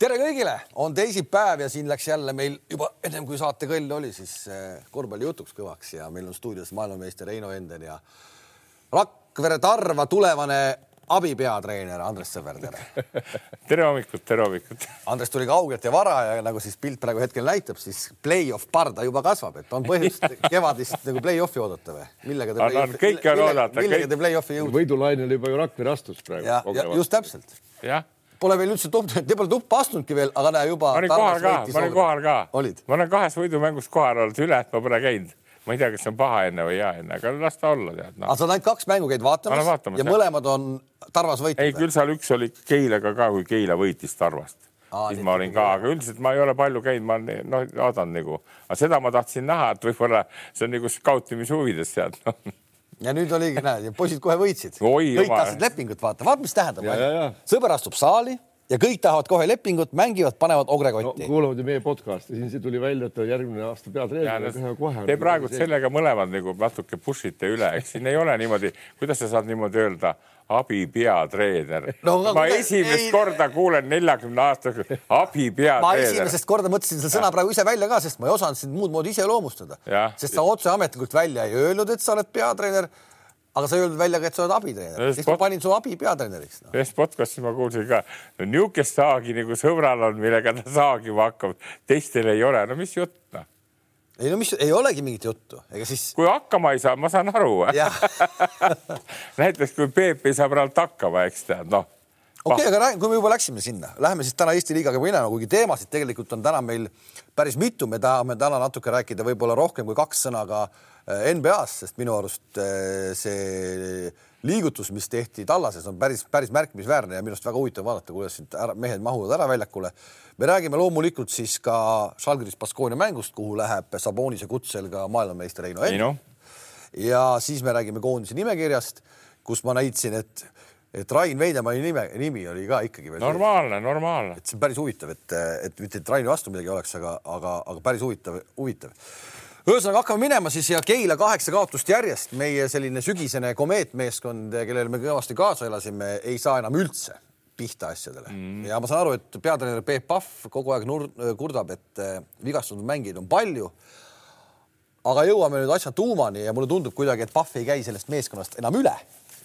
tere kõigile, on teisipäev ja siin läks jälle meil juba ennem kui saate kõll oli, siis äh, korvpalli jutuks kõvaks ja meil on stuudios maailmameister Heino Enden ja Rakvere Tarva tulevane abipeatreener Andres Sõber, tere. tere hommikut, tere hommikut. Andres tuli kaugelt ja vara ja nagu siis pilt praegu hetkel näitab, siis play-off parda juba kasvab, et on põhjust kevadist nagu play-off'i oodata või? millega te play on, kõike on oodata. millega te play-off'i jõudsite? võidulainel juba ju Rakvere astus praegu. just täpselt. jah Pole veel üldse tupp, te pole tuppa astunudki veel, aga näe juba. ma olin kohal ka, ma olin kohal ka. ma olen kahes võidumängus kohal olnud, üle, et ma pole käinud ma ei tea, kas see on paha enne või hea enne, aga las ta olla tead no.. aga sa oled ainult kaks mängu käid vaatamas, vaatamas ja jah. mõlemad on Tarvas võitnud? ei, küll seal üks oli Keilaga ka, kui Keila võitis Tarvast. Aa, siis ma olin ka, aga üldiselt ma ei ole palju käinud, ma noh, vaadanud nagu, aga seda ma tahtsin näha, et võib-olla see on nagu skautimise huvides tead no ja nüüd oligi, näed, poisid kohe võitsid. kõik tahtsid lepingut vaata, vaata, mis tähendab. sõber astub saali ja kõik tahavad kohe lepingut, mängivad, panevad ogrekotti no,. kuulavad ju meie podcast'i, siin see tuli välja, et järgmine aasta peatreener. Te praegu sellega mõlemad nagu natuke push ite üle, eks siin ei ole niimoodi, kuidas sa saad niimoodi öelda abipeatreener. No,. ma esimest ei, korda kuulen neljakümne aastaga abipeatreener. ma esimesest korda mõtlesin selle sõna praegu ise välja ka, sest ma ei osanud sind muud moodi iseloomustada, sest sa otse ametlikult välja ei öelnud, et sa oled peatreener aga sa ei öelnud välja ka, et sa oled abitreener, siis ma panin su abi peatreeneriks no.. ühes podcast'is ma kuulsin ka no,, niisugust saagi nagu sõbral on, millega ta saagima hakkab, teistel ei ole, no mis jutt noh ei no mis, ei olegi mingit juttu, ega siis. kui hakkama ei saa, ma saan aru näiteks kui Peep ei saa praegu hakkama, eks tead, noh. Okei okay,, aga kui me juba läksime sinna, läheme siis täna Eesti liigaga minema, kuigi teemasid tegelikult on täna meil päris mitu, me tahame täna natuke rääkida võib-olla rohkem kui kaks sõna ka äh, Äh, NBA-s, sest minu arust äh, see liigutus, mis tehti Tallases, on päris, päris märkimisväärne ja minu arust väga huvitav vaadata, kuidas siit ära, mehed mahuvad ära väljakule. me räägime loomulikult siis ka Žalgiris Baskonia mängust, kuhu läheb Sabonise kutsel ka maailmameister Heino Enn. ja siis me räägime koondise nimekirjast, kus ma näitasin, et et Rain Veidemanni nime, nimi oli ka ikkagi veel normaalne, normaalne. et see on päris huvitav, et, et mitte, et Raini vastu midagi oleks, aga, aga, aga päris huvitav, huvitav ühesõnaga hakkame minema siis ja Keila kaheksa kaotust järjest. meie selline sügisene komeetmeeskond, kellele me kõvasti kaasa elasime, ei saa enam üldse pihta asjadele mm. ja ma saan aru, et peatreener Peep Pahv kogu aeg nur-, kurdab, et eh, vigastunud mängijaid on palju. aga jõuame nüüd asja tuumani ja mulle tundub kuidagi, et Pahv ei käi sellest meeskonnast enam üle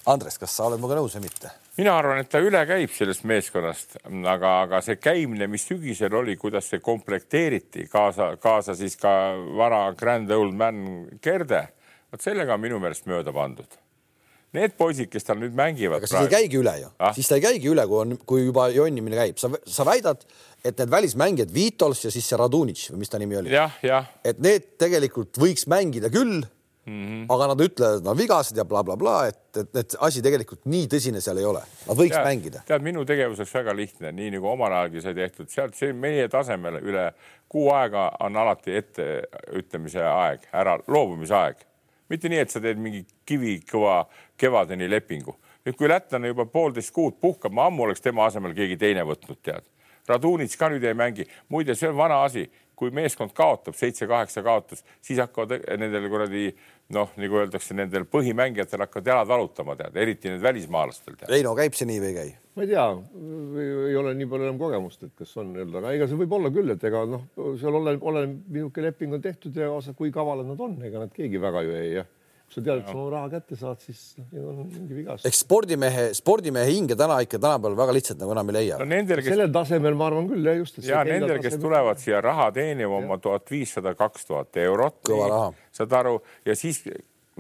Andres, kas sa oled minuga nõus või mitte? mina arvan, et ta üle käib sellest meeskonnast, aga, aga see käimine, mis sügisel oli, kuidas see komplekteeriti kaasa, kaasa siis ka vana grand old man Gerde, vot sellega on minu meelest mööda pandud. Need poisid, kes tal nüüd mängivad. aga siis ei käigi üle ju ah?, siis ta ei käigi üle, kui on, kui juba jonnimine käib, sa, sa väidad, et need välismängijad, Vitols ja siis see Radunitš või mis ta nimi oli? et need tegelikult võiks mängida küll Mm -hmm. aga nad ütlevad, et nad on vigased ja blablabla bla, bla, et, et, et asi tegelikult nii tõsine seal ei ole, nad võiks tead, mängida. tead, minu tegevus oleks väga lihtne, nii nagu omal ajalgi sai tehtud, sealt see meie tasemel üle kuu aega on alati etteütlemise aeg, ära loobumise aeg. mitte nii, et sa teed mingi kivikõva kevadeni lepingu. nüüd, kui lätlane juba poolteist kuud puhkab, ma ammu oleks tema asemel keegi teine võtnud, tead. Radunits ka nüüd ei mängi. muide, see on vana asi kui meeskond kaotab seitse-kaheksa kaotust, siis hakkavad nendel kuradi noh, nagu öeldakse, nendel põhimängijatel hakkavad jalad valutama, tead, eriti need välismaalastel. Reino, käib see nii või ei käi? ma ei tea, ei ole nii palju enam kogemust, et kas on nii-öelda, aga ega see võib olla küll, et ega noh, seal oleneb, oleneb, niisugune leping on tehtud ja kui kavalad nad on, ega nad keegi väga ju ei jah sa tead, et sa oma raha kätte saad, siis noh, on mingi vigastus. eks spordimehe, spordimehe hinge täna ikka tänapäeval väga lihtsalt nagu enam ei leia no,. Kes... sellel tasemel ma arvan küll jah, just. ja nendel, kes tulevad siia raha teenima oma tuhat viissada, kaks tuhat eurot. kõva raha. saad aru ja siis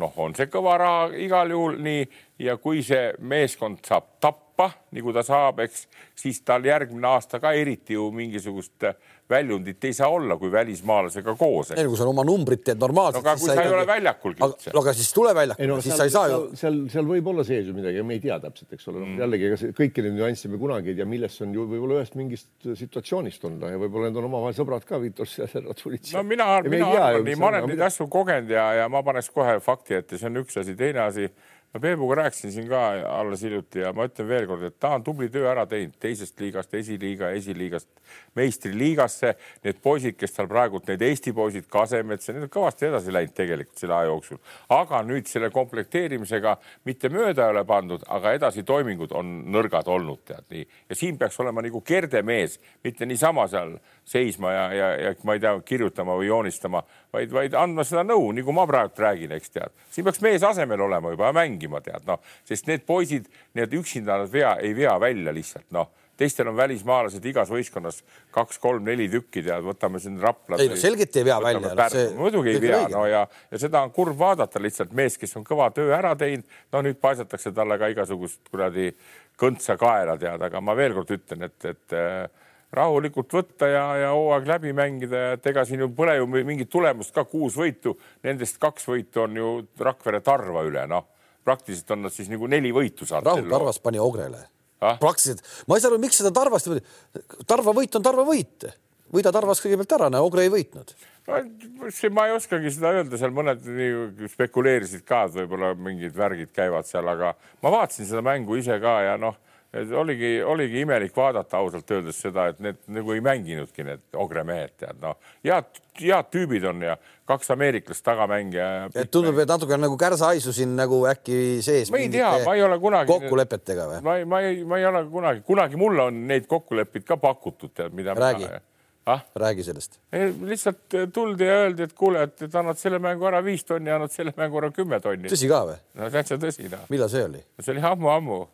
noh, on see kõva raha igal juhul nii ja kui see meeskond saab tappa, nagu ta saab, eks, siis tal järgmine aasta ka eriti ju mingisugust väljundit ei saa olla, kui välismaalasega koos. ei no kui sa oma numbrit teed normaalselt. no aga kui sa ei ole väljakulgi üldse. no aga siis tule väljakule no,, siis seal, sa ei saa ju. seal, seal võib olla sees ju midagi, me ei tea täpselt, eks ole mm., jällegi ega kõiki neid nüansse me kunagi ei tea, millest on ju võib-olla ühest mingist situatsioonist on ja võib-olla need on omavahel sõbrad ka, Vitor Tulits. no mina, mina arvan nii, ma olen neid asju kogenud ja, ja ma paneks kohe fakti ette, see on üks asi, teine asi ma Peebuga rääkisin siin ka alles hiljuti ja ma ütlen veelkord, et ta on tubli töö ära teinud teisest liigast, esiliiga, esiliigast meistriliigasse. Need poisid, kes tal praegult, need Eesti poisid, Kasemets, need on kõvasti edasi läinud tegelikult selle aja jooksul. aga nüüd selle komplekteerimisega mitte mööda ei ole pandud, aga edasitoimingud on nõrgad olnud, tead nii. ja siin peaks olema nagu kerde mees, mitte niisama seal seisma ja, ja, ja ma ei tea, kirjutama või joonistama, vaid, vaid andma seda nõu, nagu ma praegu räägin, eks tead. siin peaks mees asemel olema juba ja mängima, tead noh, sest need poisid, need üksinda nad vea, ei vea välja lihtsalt noh teistel on välismaalased igas võistkonnas kaks-kolm-neli tükki tead, võtame siin Rapla. ei no selgelt ei vea välja. See... muidugi ei vea, no ja, ja seda on kurb vaadata lihtsalt mees, kes on kõva töö ära teinud. no nüüd paisatakse talle ka igasugust kuradi kõntsa kaela tead, aga ma veel kord ütlen, et, et äh, rahulikult võtta ja, ja hooaeg läbi mängida ja et ega siin ju pole ju mingit tulemust ka kuus võitu, nendest kaks võitu on ju Rakvere Tarva üle, noh praktiliselt on nad siis nagu neli võitu saanud. Raul Tarvas pani Ogrele ah?. praktiliselt, ma ei saa aru, miks seda Tarvast, Tarva võit on Tarva võit, võida Tarvas kõigepealt ära, näe Ogre ei võitnud no see, ma ei oskagi seda öelda, seal mõned nii spekuleerisid ka, et võib-olla mingid värgid käivad seal, aga ma vaatasin seda mängu ise ka ja noh oligi, oligi imelik vaadata ausalt öeldes seda, et need nagu ei mänginudki need Ogre mehed, tead noh, head, head tüübid on ja kaks ameeriklast tagamängija. et tundub, et natuke nagu kärsahaisu siin nagu äkki sees. ma ei tea, ma ei ole kunagi. kokkulepetega või? ma ei, ma ei, ma ei ole kunagi, kunagi mulle on neid kokkuleppeid ka pakutud, tead, mida. räägi ah?, räägi sellest. lihtsalt tuldi ja öeldi, et kuule, et, et annad selle mängu ära viis tonni, annad selle mängu ära kümme tonni. tõsi ka või? no täitsa tõsi noh. millal see oli? see oli ammu-ammu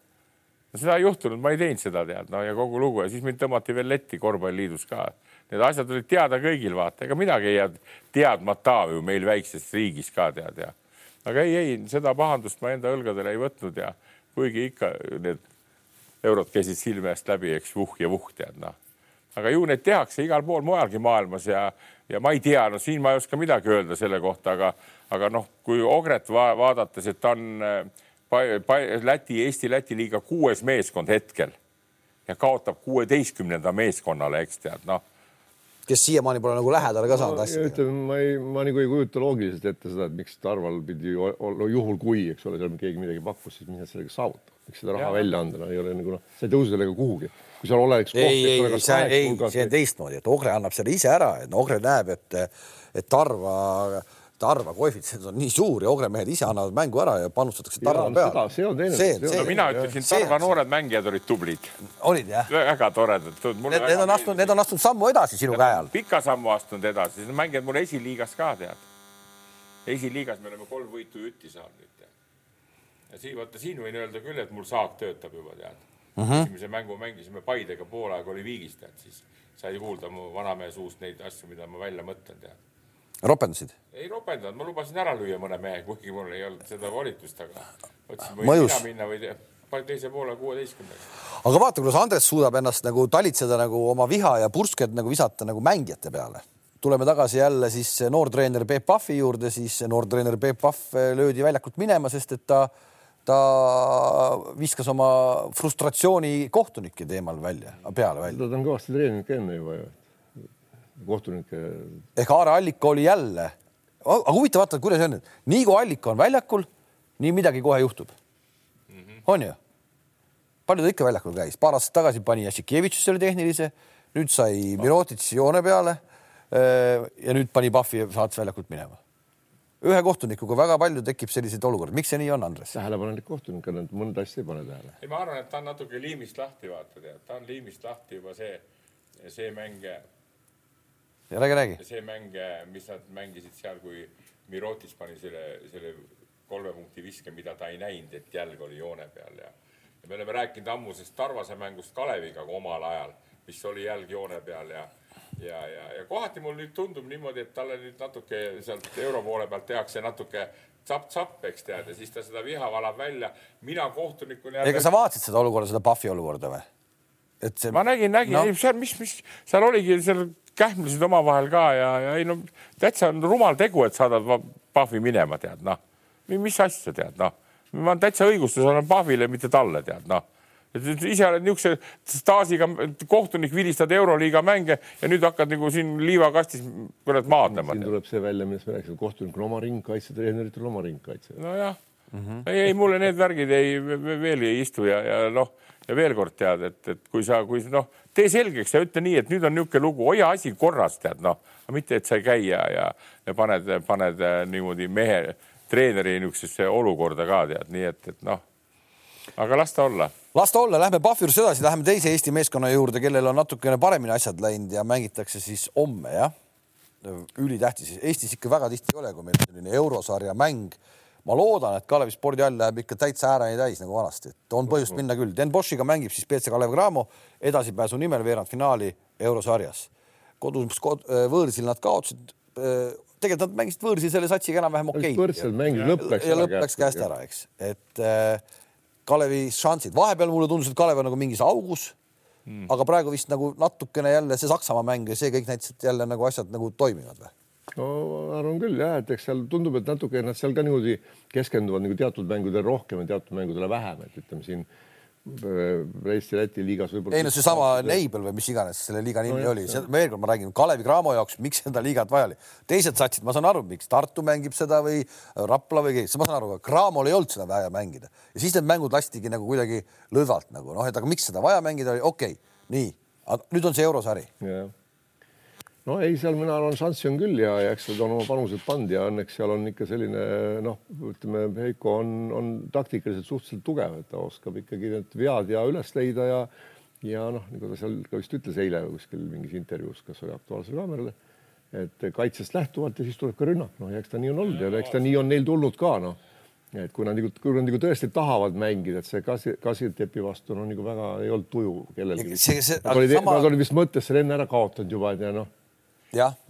seda ei juhtunud, ma ei teinud seda tead, no ja kogu lugu ja siis mind tõmmati veel letti korvpalliliidus ka. Need asjad olid teada kõigil, vaata, ega midagi ei jäänud teadmata ju meil väikses riigis ka tead ja. aga ei, ei seda pahandust ma enda õlgadele ei võtnud ja kuigi ikka need eurod käisid silme eest läbi, eks vuh ja vuh tead noh. aga ju neid tehakse igal pool mujalgi maailmas ja, ja ma ei tea, no siin ma ei oska midagi öelda selle kohta, aga, aga noh, kui Ogret va vaadates, et ta on äh, Läti, Eesti-Läti liiga kuues meeskond hetkel ja kaotab kuueteistkümnenda meeskonnale, eks tead, noh kes siiamaani pole nagu lähedale ka saanud no, asjadega. ütleme, ma ei, ma nagu ei kujuta loogiliselt ette seda, et miks Tarval pidi olla juhul, kui, eks ole, seal keegi midagi pakkus, siis mis nad sellega saavutavad, miks seda raha ja. välja anda, no ei ole nagu noh, sa ei tõuse sellega kuhugi. kui seal oleks. ei, ei, ei, see, ei, see on teistmoodi, et Ogre annab selle ise ära, et Ogre näeb, et, et Tarva Tarva koefitsient on nii suur ja Ogre mehed ise annavad mängu ära ja panustatakse Tarva peale. see on teine. no mina ütlesin, Tarva see, noored mängijad olid tublid. olid jah? väga toredad. Need, need on astunud, need on astunud sammu edasi sinu käe all. pika sammu astunud edasi, need mängijad mul esiliigas ka tead. esiliigas me oleme kolm võitu jutti saanud nüüd tead. ja siin vaata, siin võin öelda küll, et mul saak töötab juba tead mm. -hmm. esimese mängu mängisime Paidega, pool aega oli viigis tead, siis sai kuulda mu vanamehe suust neid asju, mida ma välja mõtlen tead ropendasid? ei ropendanud, ma lubasin ära lüüa mõne mehe, kuigi mul ei olnud seda volitust, aga mõtlesin, võin mina minna või te, teise poole kuueteistkümneks. aga vaata, kuidas Andres suudab ennast nagu talitseda nagu oma viha ja pursked nagu visata nagu mängijate peale. tuleme tagasi jälle siis noortreener Peep Pahvi juurde, siis noortreener Peep Pahv löödi väljakult minema, sest et ta ta viskas oma frustratsiooni kohtunike teemal välja, peale välja. ta on kõvasti treeninud ka enne juba ju kohtunike. ehk Aare Allik oli jälle, aga huvitav vaata, kuidas on, nii kui Allik on väljakul, nii midagi kohe juhtub mm. -hmm. on ju? palju ta ikka väljakul käis, paar aastat tagasi pani Jassikevitš selle tehnilise, nüüd sai Mirotitš joone peale. ja nüüd pani Pahvi saates väljakult minema. ühe kohtunikuga väga palju tekib selliseid olukordi, miks see nii on, Andres? tähelepanelik kohtunik on, mõnda asja ei pane tähele. ei, ma arvan, et ta on natuke liimist lahti, vaata tead, ta on liimist lahti juba see, see mäng räägi, räägi. see mäng, mis nad mängisid seal, kui Mirotis pani selle, selle kolme punkti viske, mida ta ei näinud, et jälg oli joone peal ja, ja me oleme rääkinud ammusest Tarvase mängust Kaleviga omal ajal, mis oli jälg joone peal ja ja, ja, ja kohati mul nüüd tundub niimoodi, et talle nüüd natuke sealt euro poole pealt tehakse natuke tsapp-tsapp, eks tead, ja siis ta seda viha valab välja. mina kohtunikuna. ega sa vaatasid seda olukorda, seda Pahvi olukorda või? et see. ma nägin, nägin no., seal, mis, mis seal oligi seal kähmlesid omavahel ka ja, ja ei no täitsa on rumal tegu, et saadad Pahvi minema, tead noh. mis asja tead noh, ma täitsa õigustus olen Pahvile, mitte talle tead noh et ise oled niisuguse staažiga kohtunik, vilistad Euroliiga mänge ja nüüd hakkad nagu siin liivakastis kurat maadlema. siin tuleb see välja, millest me rääkisime, kohtunikul oma ringkaitse, treeneritel oma ringkaitse. nojah mm. -hmm. ei, ei mulle need värgid ei veel ei istu ja, ja noh, ja veel kord tead, et, et kui sa, kui noh, tee selgeks ja ütle nii, et nüüd on niisugune lugu, hoia asi korras, tead noh, mitte et sa ei käi ja, ja, ja paned, paned äh, niimoodi mehe, treeneri niisugusesse olukorda ka tead, nii et, et noh, aga las ta olla las ta olla, lähme Pahvirust edasi, läheme teise Eesti meeskonna juurde, kellel on natukene paremini asjad läinud ja mängitakse siis homme, jah. ülitähtis, Eestis ikka väga tihti ei ole, kui meil selline eurosarja mäng. Ma loodan, et Kalevi spordihall läheb ikka täitsa ääreni täis nagu vanasti, et on põhjust minna küll. Den Boschiga mängib siis BC Kalev Cramo edasipääsu nimel veerandfinaali eurosarjas. kodus kod, võõrsil nad kaotasid tegelikult nad mängisid võõrsil selle satsiga enam-vähem okei. Okay.. võõrsil mängis, lõpp ja lõpp läks käest ära, eks, et äh, Kalevi šansid, vahepeal mulle tundus, et Kalev on nagu mingis augus mm.. aga praegu vist nagu natukene jälle see Saksamaa mäng ja see kõik näitas, et jälle nagu asjad nagu toimivad või? No arvan küll jah, et eks seal tundub, et natuke nad seal ka niimoodi keskenduvad nagu teatud mängudele rohkem ja teatud mängudele vähem, et ütleme siin Eesti-Läti liigas võib-olla. ei no seesama Neibel või mis iganes selle liiga nimi no, oli, veel kord ma räägin Kalevi Cramo jaoks, miks seda liigat vaja oli. teised satsid, ma saan aru, miks Tartu mängib seda või Rapla või keegi, ma saan aru, aga Cramol ei olnud seda vaja mängida. Ja siis need mängud lastigi nagu kuidagi lõdvalt nagu noh, et aga miks seda vaja mängida oli, okei okay,, nii, nüüd on see eurosari no ei, seal mina arvan, šanssi on küll ja, ja eks nad on oma panused pannud ja õnneks seal on ikka selline noh, ütleme, Heiko on, on taktikaliselt suhteliselt tugev, et ta oskab ikkagi need vead ja üles leida ja ja noh, nagu ta seal ka vist ütles eile kuskil mingis intervjuus, kas oli Aktuaalsele Kaamerale, et kaitsest lähtuvalt ja siis tuleb ka rünnak, noh ja eks ta nii on olnud ja eks ta nii on neil tulnud ka noh et kui nad nagu, kui nad nagu tõesti tahavad mängida, et see Kasi, Kasitepi vastu no nagu väga ei olnud tuju kellelgi. Nad olid, sama... vist mõttes selle enne ära kaotanud juba ja noh.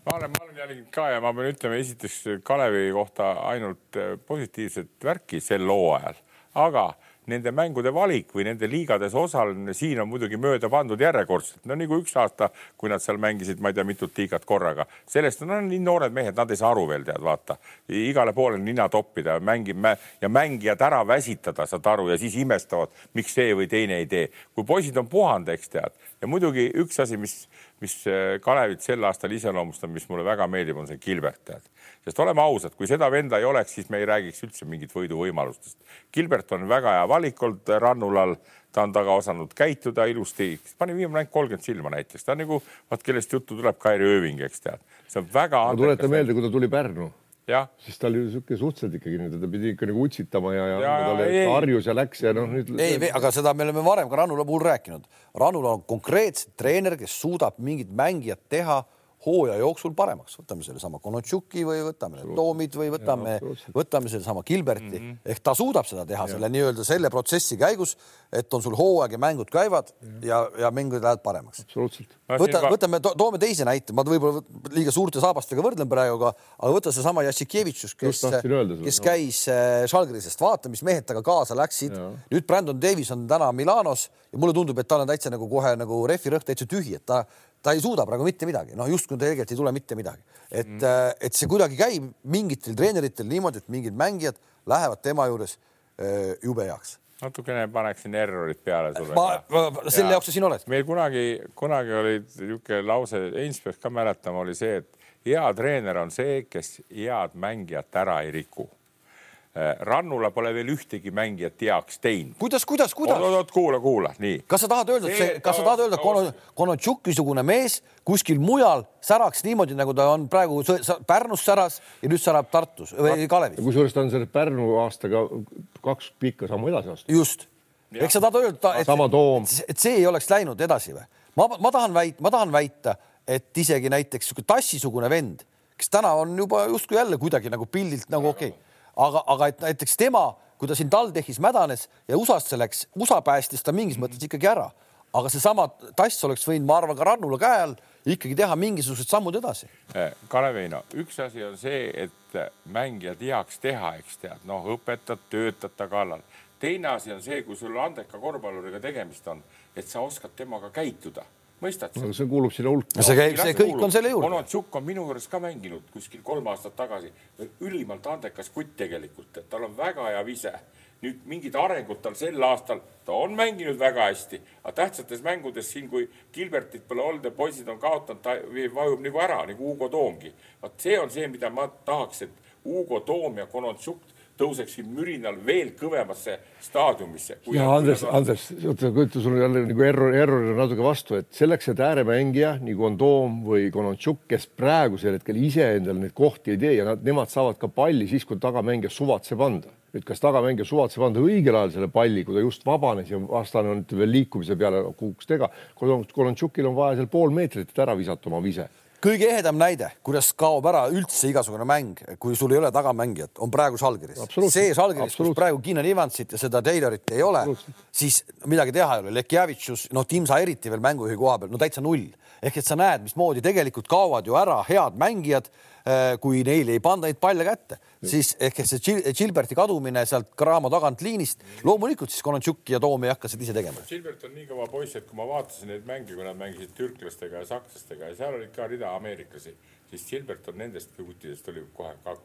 Ma olen, ma olen jälginud ka ja ma pean ütlema esiteks Kalevi kohta ainult positiivset värki sel hooajal, aga nende mängude valik või nende liigades osalemine, siin on muidugi mööda pandud järjekordselt, no nagu üks aasta, kui nad seal mängisid, ma ei tea, mitut liigat korraga, sellest on no, nii noored mehed, nad ei saa aru veel tead, vaata igale poole nina toppida, mängib ja mängijad ära väsitada, saad aru, ja siis imestavad, miks see või teine ei tee. kui poisid on puhanud, eks tead, ja muidugi üks asi, mis mis äh, Kalevit sel aastal iseloomustab, mis mulle väga meeldib, on see Gilbert, tead. Sest oleme ausad, kui seda venda ei oleks, siis me ei räägiks üldse mingit võiduvõimalustest. Gilbert on väga hea valik olnud rannulal, ta on taga osanud käituda ilusti, pani viimane mäng kolmkümmend silma näiteks, ta on nagu, vaat kellest juttu tuleb, Kairi Ööving, eks tead. see on väga. tuleta meelde, kui ta tuli Pärnu siis ta oli niisugune suhteliselt ikkagi, ta pidi ikka nagu utsitama ja, ja, ja talle harjus ja läks ja noh, nüüd. ei, aga seda me oleme varem ka Rannula puhul rääkinud. Rannula on konkreetselt treener, kes suudab mingit mängijat teha hooaja jooksul paremaks, võtame sellesama Konotšuki või võtame need Toomid või võtame, võtame sedasama Gilberti. Mm -hmm. ehk ta suudab seda teha ja. selle nii-öelda selle protsessi käigus, et on sul hooaeg ja mängud käivad ja, ja, ja mängud lähevad paremaks. võta, võtame to,, toome teise näite, ma võib-olla liiga suurte saabastega võrdlen praegu, aga, aga võta seesama Jassikevitšus, kes, kes käis äh, Žalgirisest, vaata, mis mehed temaga kaasa läksid. nüüd Brandon Davis on täna Milanos ja mulle tundub, et tal on täitsa nagu kohe nagu rehvi rõhk täitsa tühi, et ta ta ei suuda praegu mitte midagi, noh, justkui tegelikult ei tule mitte midagi, et mm., et see kuidagi käib mingitel treeneritel niimoodi, et mingid mängijad lähevad tema juures öö, jube heaks. natukene paneksin errorit peale sulle. ma, ma, selle jaoks sa siin oled. meil kunagi, kunagi oli niisugune lause, Heinz peaks ka mäletama, oli see, et hea treener on see, kes head mängijat ära ei riku Äh, Rannula pole veel ühtegi mängijat heaks teinud. kuidas, kuidas, kuidas? oot-oot, kuula, kuula, nii. kas sa tahad öelda, et see, kas sa tahad öelda, et Konotšuki-sugune mees kuskil mujal säraks niimoodi, nagu ta on praegu Pärnus säras ja nüüd särab Tartus või Kalevis? kusjuures ta on selle Pärnu aastaga kaks pikka sammu edasi astunud. just, eks sa tahad öelda, et, et see ei oleks läinud edasi või? ma, ma tahan väita, ma tahan väita, et isegi näiteks sihuke tassisugune vend, kes täna on juba justkui jälle kuidagi nagu pildilt nagu okei okay aga, aga et näiteks tema, kui ta siin TalTechis mädanes ja USA-sse läks, USA päästis ta mingis mõttes ikkagi ära, aga seesama tass oleks võinud, ma arvan, ka Rannula käe all ikkagi teha mingisugused sammud edasi. Eh, Kaleveino, üks asi on see, et mängijad heaks teha, eks tead, noh, õpetad, töötad ta kallal. teine asi on see, kui sul andeka korvpalluriga tegemist on, et sa oskad temaga käituda mõistad sa? see kuulub sinna hulka. see käib, see kõik on selle juurde. Onatšuk on minu juures ka mänginud kuskil kolm aastat tagasi. ülimalt andekas kutt tegelikult, et tal on väga hea vise. nüüd mingid arengud tal sel aastal, ta on mänginud väga hästi, aga tähtsates mängudes siin, kui Gilbertit pole olnud ja poisid on kaotanud, ta vajub nagu ära nagu Hugo Toomgi. vot see on see, mida ma tahaks, et Hugo Toom ja Konatšuk tõuseksid mürinal veel kõvemasse staadiumisse. ja Andres, Andres, oota, kujuta sul jälle nagu error, error natuke vastu, et selleks, et ääremängija nagu on Toom või Konontšuk, kes praegusel hetkel ise endale neid kohti ei tee ja nad, nemad saavad ka palli siis, kui tagamängija suvatseb anda. nüüd, kas tagamängija suvatseb anda õigel ajal selle palli, kui ta just vabanes ja vastane on veel liikumise peale kukuks tega. Konontšukil on vaja seal pool meetrit, et ära visata oma vise kõige ehedam näide, kuidas kaob ära üldse igasugune mäng, kui sul ei ole tagamängijat, on praegu Žalgiris. see Žalgiris, kus praegu Keenan Evansit ja seda Taylorit ei ole, siis midagi teha ei ole. Lekjavitšus, noh, Timsa eriti veel mängujuhi koha peal, no täitsa null. ehk et sa näed, mismoodi tegelikult kaovad ju ära head mängijad kui neile ei panda neid palle kätte, siis ehk see Gilberti kadumine sealt Cramo tagant liinist, loomulikult siis Konontšuk ja Toom ei hakka seda ise tegema. Gilbert on nii kõva poiss, et kui ma vaatasin neid mänge, kui nad mängisid türklastega ja sakslastega ja seal olid ka rida ameeriklasi, siis Gilbert on nendest kuutidest oli kohe ka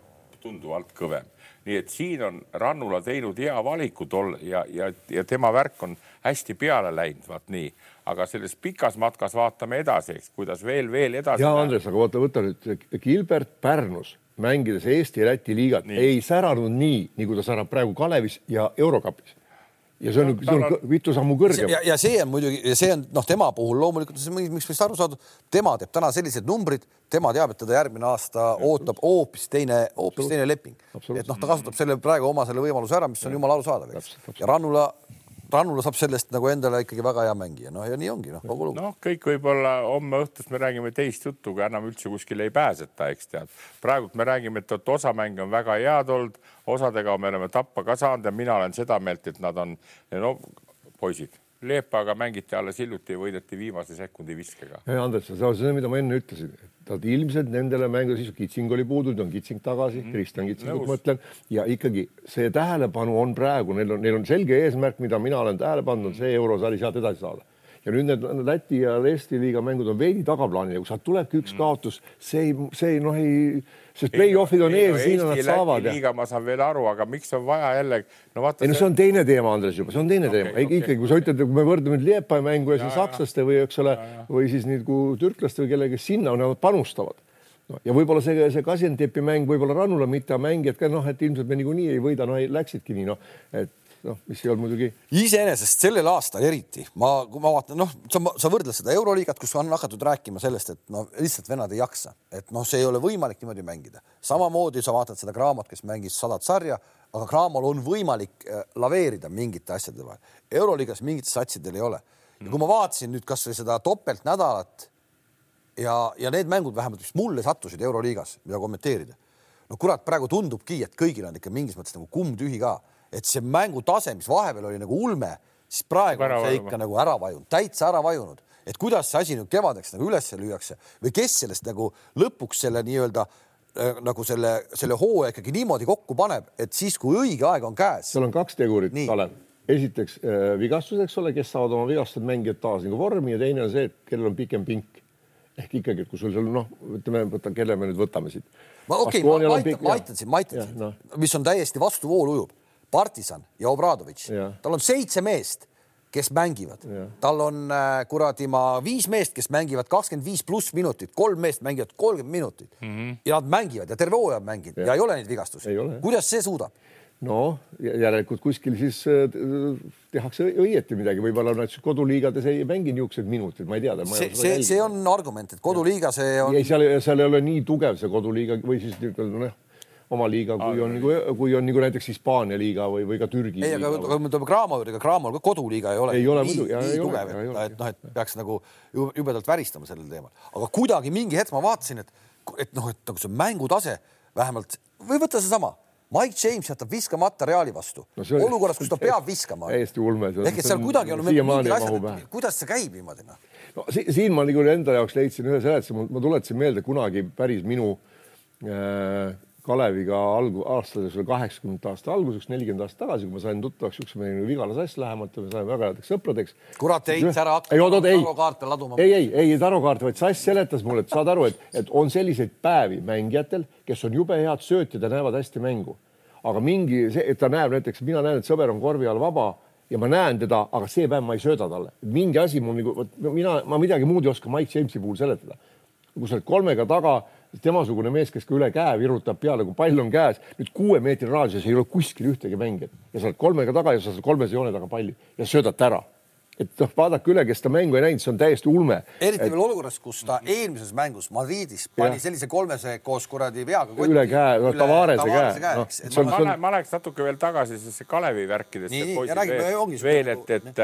tunduvalt kõvem. nii et siin on Rannula teinud hea valiku tol ja, ja, ja tema värk on hästi peale läinud, vaat nii aga selles pikas matkas vaatame edasi, eks, kuidas veel, veel edasi. ja Andres, aga vaata, võta nüüd Gilbert Pärnus mängides Eesti-Läti liigat nii. ei säranud nii, nagu ta särab praegu Kalevis ja Eurokapis ja see on, see on mitu sammu kõrgem. ja, ja see on muidugi, see on noh, tema puhul loomulikult, miks meist aru saadud, tema teeb täna sellised numbrid, tema teab, et teda järgmine aasta ootab hoopis teine, hoopis teine leping. et noh, ta kasutab selle praegu oma selle võimaluse ära, mis on jumala arusaadav, eks. ja Rannula Rannula saab sellest nagu endale ikkagi väga hea mängija, noh ja nii ongi noh, kogu lugu. noh, kõik võib-olla homme õhtust me räägime teist juttu, kui enam üldse kuskile ei pääseta, eks tead. praegult me räägime, et, et osa mänge on väga head olnud, osadega me oleme tappa ka saanud ja mina olen seda meelt, et nad on no poisid Leepaga mängiti alles hiljuti ja võideti viimase sekundi viskega. Andres, see on see, mida ma enne ütlesin, Nad ilmselt nendele mängudele, siis Kitsing oli puudu, nüüd on Kitsing tagasi mm. Kristjan Kitsingut mõtlen ja ikkagi see tähelepanu on praegu, neil on, neil on selge eesmärk, mida mina olen tähele pannud, on see eurosari sealt edasi saada ja nüüd need Läti ja Eesti liiga mängud on veidi tagaplaanil ja kui sealt tulebki üks mm. kaotus, see ei, see ei noh, ei, sest play-off'id on ees, siin nad saavad. liiga ma saan veel aru, aga miks on vaja jälle, no vaata. ei no see on teine teema, Andres juba, see on teine okay, teema okay., ikkagi kui sa ütled, kui me võrdleme nüüd Liepaja mängu ja, ja siis sakslaste või eks ole, või siis nagu türklaste või kellegi sinna, nad panustavad no, ja võib-olla see, see Kasjentepi mäng, võib-olla Rannula mitte mängijad ka noh, et ilmselt me niikuinii ei võida, no ei, läksidki nii noh, et noh, mis ei olnud muidugi. iseenesest sellel aastal eriti ma, kui ma vaatan, noh, sa, sa võrdled seda Euroliigat, kus on hakatud rääkima sellest, et no lihtsalt vennad ei jaksa, et noh, see ei ole võimalik niimoodi mängida. samamoodi sa vaatad seda Cramot, kes mängis sadat sarja, aga Cramol on võimalik äh, laveerida mingite asjade vahel. Euroliigas mingitel satsidel ei ole. ja kui ma vaatasin nüüd kasvõi seda topeltnädalat ja, ja need mängud vähemalt, mis mulle sattusid Euroliigas, mida kommenteerida. no kurat, praegu tundubki, et kõigil on ikka mingis mõttes nagu kumm tühi ka et see mängutase, mis vahepeal oli nagu ulme, siis praegu on see ikka nagu ära vajunud, täitsa ära vajunud, et kuidas see asi nüüd kevadeks nagu üles lüüakse või kes sellest nagu lõpuks selle nii-öelda äh, nagu selle, selle hooaja ikkagi niimoodi kokku paneb, et siis, kui õige aeg on käes. seal on kaks tegurit, Kalev. esiteks äh, vigastus, eks ole, kes saavad oma vigastused mängijad taas nagu vormi ja teine on see, et kellel on pikem pink ehk ikkagi, et kui sul seal noh, ütleme, võta, kelle me nüüd võtame siit. ma okei okay,, ma aitan, ma aitan sind, ma aitan sind no., mis on täiesti vastuvoolu ujub Partisan ja Obradovitš, tal on seitse meest, kes mängivad, tal on äh, kuradi ma viis meest, kes mängivad kakskümmend viis pluss minutit, kolm meest mängivad kolmkümmend minutit mm -hmm. ja nad mängivad ja terve hooaja mänginud ja. ja ei ole neid vigastusi. kuidas see suudab? no järelikult kuskil siis äh, tehakse õieti midagi, võib-olla nad koduliigades ei mängi niisuguseid minuteid, ma ei tea. see, see, see on argument, et koduliiga see on. ei, seal, seal ei ole nii tugev see koduliiga või siis noh oma liiga, kui on nagu, kui on nagu näiteks Hispaania liiga või, või ka Türgi. ei, aga kui me tuleme Cramo juurde, ega Cramol ka koduliiga ei ole. ei ole muidugi. nii tugev, et, noh, et peaks nagu jubedalt väristama sellel teemal, aga kuidagi mingi hetk ma vaatasin, et, et noh, et nagu see mängutase vähemalt või võta seesama Mike James jätab viskamata Reali vastu no oli... olukorras, kus ta peab viskama. täiesti ulme. ehk et seal kuidagi on mingid asjad, kuidas see käib niimoodi noh? no siin ma nagu enda jaoks leidsin ühe seletuse, ma tuletasin meelde kunagi päris minu äh, Kaleviga algu-, aastades oli kaheksakümnendate aasta alguseks, nelikümmend aastat tagasi, kui ma sain tuttavaks mehe nagu Vigala Sass lähemalt ja me saime väga headeks sõpradeks. kurat, Heits, ära hakka tarokaarte laduma. ei, ei, ei tarokaarte, vaid Sass seletas mulle, et saad aru, et, et on selliseid päevi mängijatel, kes on jube head söötjad ja näevad hästi mängu. aga mingi et ta näeb näiteks, mina näen, et sõber on korvi all vaba ja ma näen teda, aga see päev ma ei sööda talle. mingi asi mul nagu, vot mina, ma midagi muud ei oska Mike Jamesi puhul seletada. kui sa oled kolmega taga temasugune mees, kes ka üle käe virutab peale, kui pall on käes, nüüd kuue meetri raadiuses ei ole kuskil ühtegi mängijat ja sa oled kolmega taga ja sa saad kolmese joone taga palli ja söödad ta ära et noh, vaadake üle, kes ta mängu ei näinud, see on täiesti ulme. eriti et... veel olukorras, kus ta eelmises mängus Madridis pani ja. sellise kolmese koos kuradi veaga. üle käe, no Tavarese käe, käe.. No, ma, ma, ma, läheks natuke veel tagasi sellesse Kalevi värkidesse. veel, veel, et, et,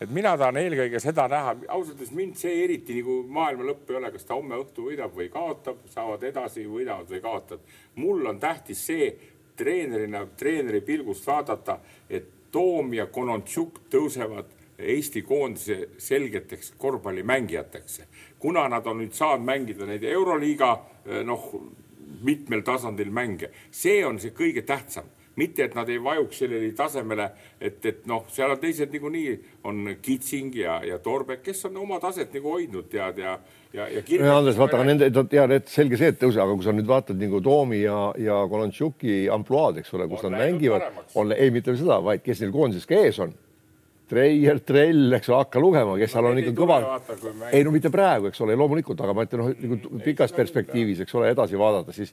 et mina tahan eelkõige seda näha, ausalt öeldes mind see eriti nagu maailma lõpp ei ole, kas ta homme õhtu võidab või kaotab, saavad edasi, võidavad või kaotavad. mul on tähtis see treenerina, treeneri pilgust vaadata, et Toom ja Konontšuk tõusevad Eesti koondise selgeteks korvpallimängijateks. kuna nad on nüüd saanud mängida neid Euroliiga eh, noh, mitmel tasandil mänge, see on see kõige tähtsam mitte et nad ei vajuks sellele tasemele, et, et noh, seal on teised niikuinii on Kitsing ja, ja Torbek, kes on oma taset nagu hoidnud tead ja, ja, ja. Andres, vaata, aga nende, tead, et selge see, et tõuse, aga kui sa nüüd vaatad nagu Toomi ja, ja Kolontšuki ampluaad, eks ole, kus on nad mängivad, on, ei mitte seda, vaid kes neil koondises ka ees on Treier, Trell, eks ole, hakka lugema, kes seal on ikka kõva. ei no mitte praegu, eks ole, loomulikult, aga ma ütlen noh, nagu pikas perspektiivis, eks ole, edasi vaadata, siis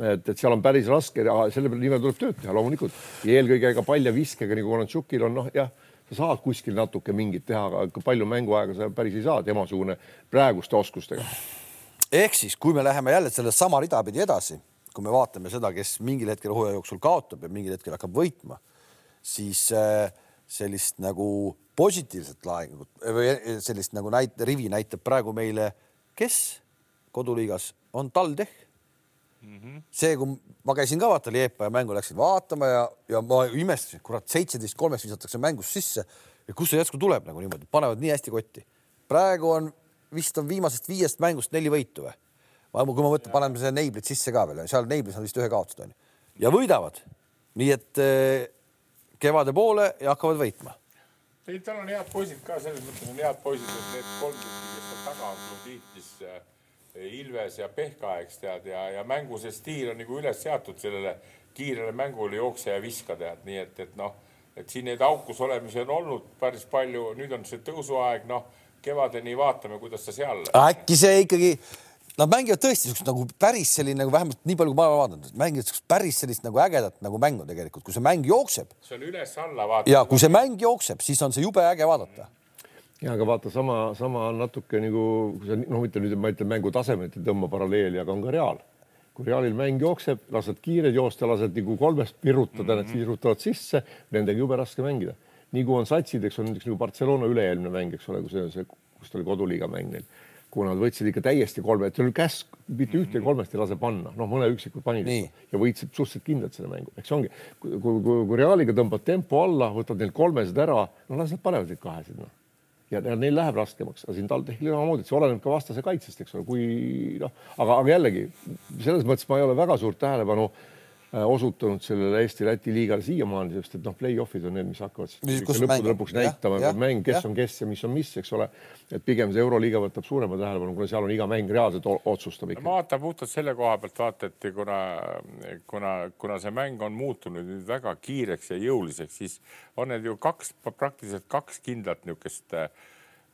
et, et seal on päris raske, selle nimel tuleb tööd teha loomulikult. ja eelkõige ega palja viskega nagu Konatšukil on noh, jah, sa saad kuskil natuke mingit teha, aga palju mänguaega sa päris ei saa temasugune praeguste oskustega. ehk siis, kui me läheme jälle selle sama rida pidi edasi, kui me vaatame seda, kes mingil hetkel hooaja jooksul kaotab ja mingil hetkel hakkab võitma, siis äh, sellist nagu positiivset laengut või sellist nagu näit-, rivi näitab praegu meile, kes koduliigas on TalTech mm. -hmm. see, kui ma käisin ka vaata Liepaja mängu, läksin vaatama ja, ja ma imestasin, kurat, seitseteist kolmest visatakse mängust sisse ja kust see järsku tuleb nagu niimoodi, panevad nii hästi kotti. praegu on vist on viimasest viiest mängust neli võitu või? kui ma mõtlen, paneme selle Neiblit sisse ka veel, seal Neiblis on vist ühe kaotused onju ja võidavad. nii et eh, kevade poole ja hakkavad võitma. ei, tal on head poisid ka, selles mõttes on head poisid, et need kolm tükki, kes seal taga on, Kluditis, Ilves ja Pehka, eks tead, ja, ja mängu see stiil on nagu üles seatud sellele kiirele mängule jookse ja viska tead, nii et, et noh, et siin neid aukus olemisi on olnud päris palju, nüüd on see tõusuaeg, noh, kevadeni vaatame, kuidas ta seal. äkki see ikkagi Nad mängivad tõesti siukest nagu päris selline nagu vähemalt nii palju, kui ma olen vaadanud, mängivad siukest päris sellist nagu ägedat nagu mängu tegelikult, kui see mäng jookseb. see on üles-alla vaata. ja kui see mäng jookseb, siis on see jube äge vaadata. Ja aga vaata sama, sama on natuke nagu, kui sa noh, mitte nüüd ma ütlen mängu tasemet ei tõmba paralleeli, aga on ka Real. kui Realil mäng jookseb, lased kiired joosta, lased nagu kolmest pirutada mm, -hmm. need virutavad sisse, nendega jube raske mängida. nii kui on satsid, eks on näiteks nagu Barcelona üle-eelmine mäng, eks ole, kui see, see, kus ta oli koduliiga mäng neil kui nad võtsid ikka täiesti kolme, et käsk mitte ühtegi kolmest ei lase panna, noh, mõne üksikud panid ja võitsid suhteliselt kindlalt selle mängu, eks ongi, kui, kui, kui Realiga tõmbad tempo alla, võtad neilt kolmesed ära, no las nad panevad neid kahesid, noh. Ja, ja neil läheb raskemaks, aga siin TalTechil samamoodi, et see oleneb ka vastase kaitsest, eks ole, kui noh, aga, aga jällegi selles mõttes ma ei ole väga suurt tähelepanu äh, Äh, osutunud sellele Eesti-Läti liigale siiamaani, sest et noh, play-off'id on need, mis hakkavad siis lõppude lõpuks näitama, mäng, kes ja. on kes ja mis on mis, eks ole. et pigem see Euroliiga võtab suurema tähelepanu, kuna seal on iga mäng reaalselt otsustab ikka. ma vaatan puhtalt selle koha pealt vaata, et kuna, kuna, kuna see mäng on muutunud nüüd väga kiireks ja jõuliseks, siis on need ju kaks, praktiliselt kaks kindlat niisugust äh,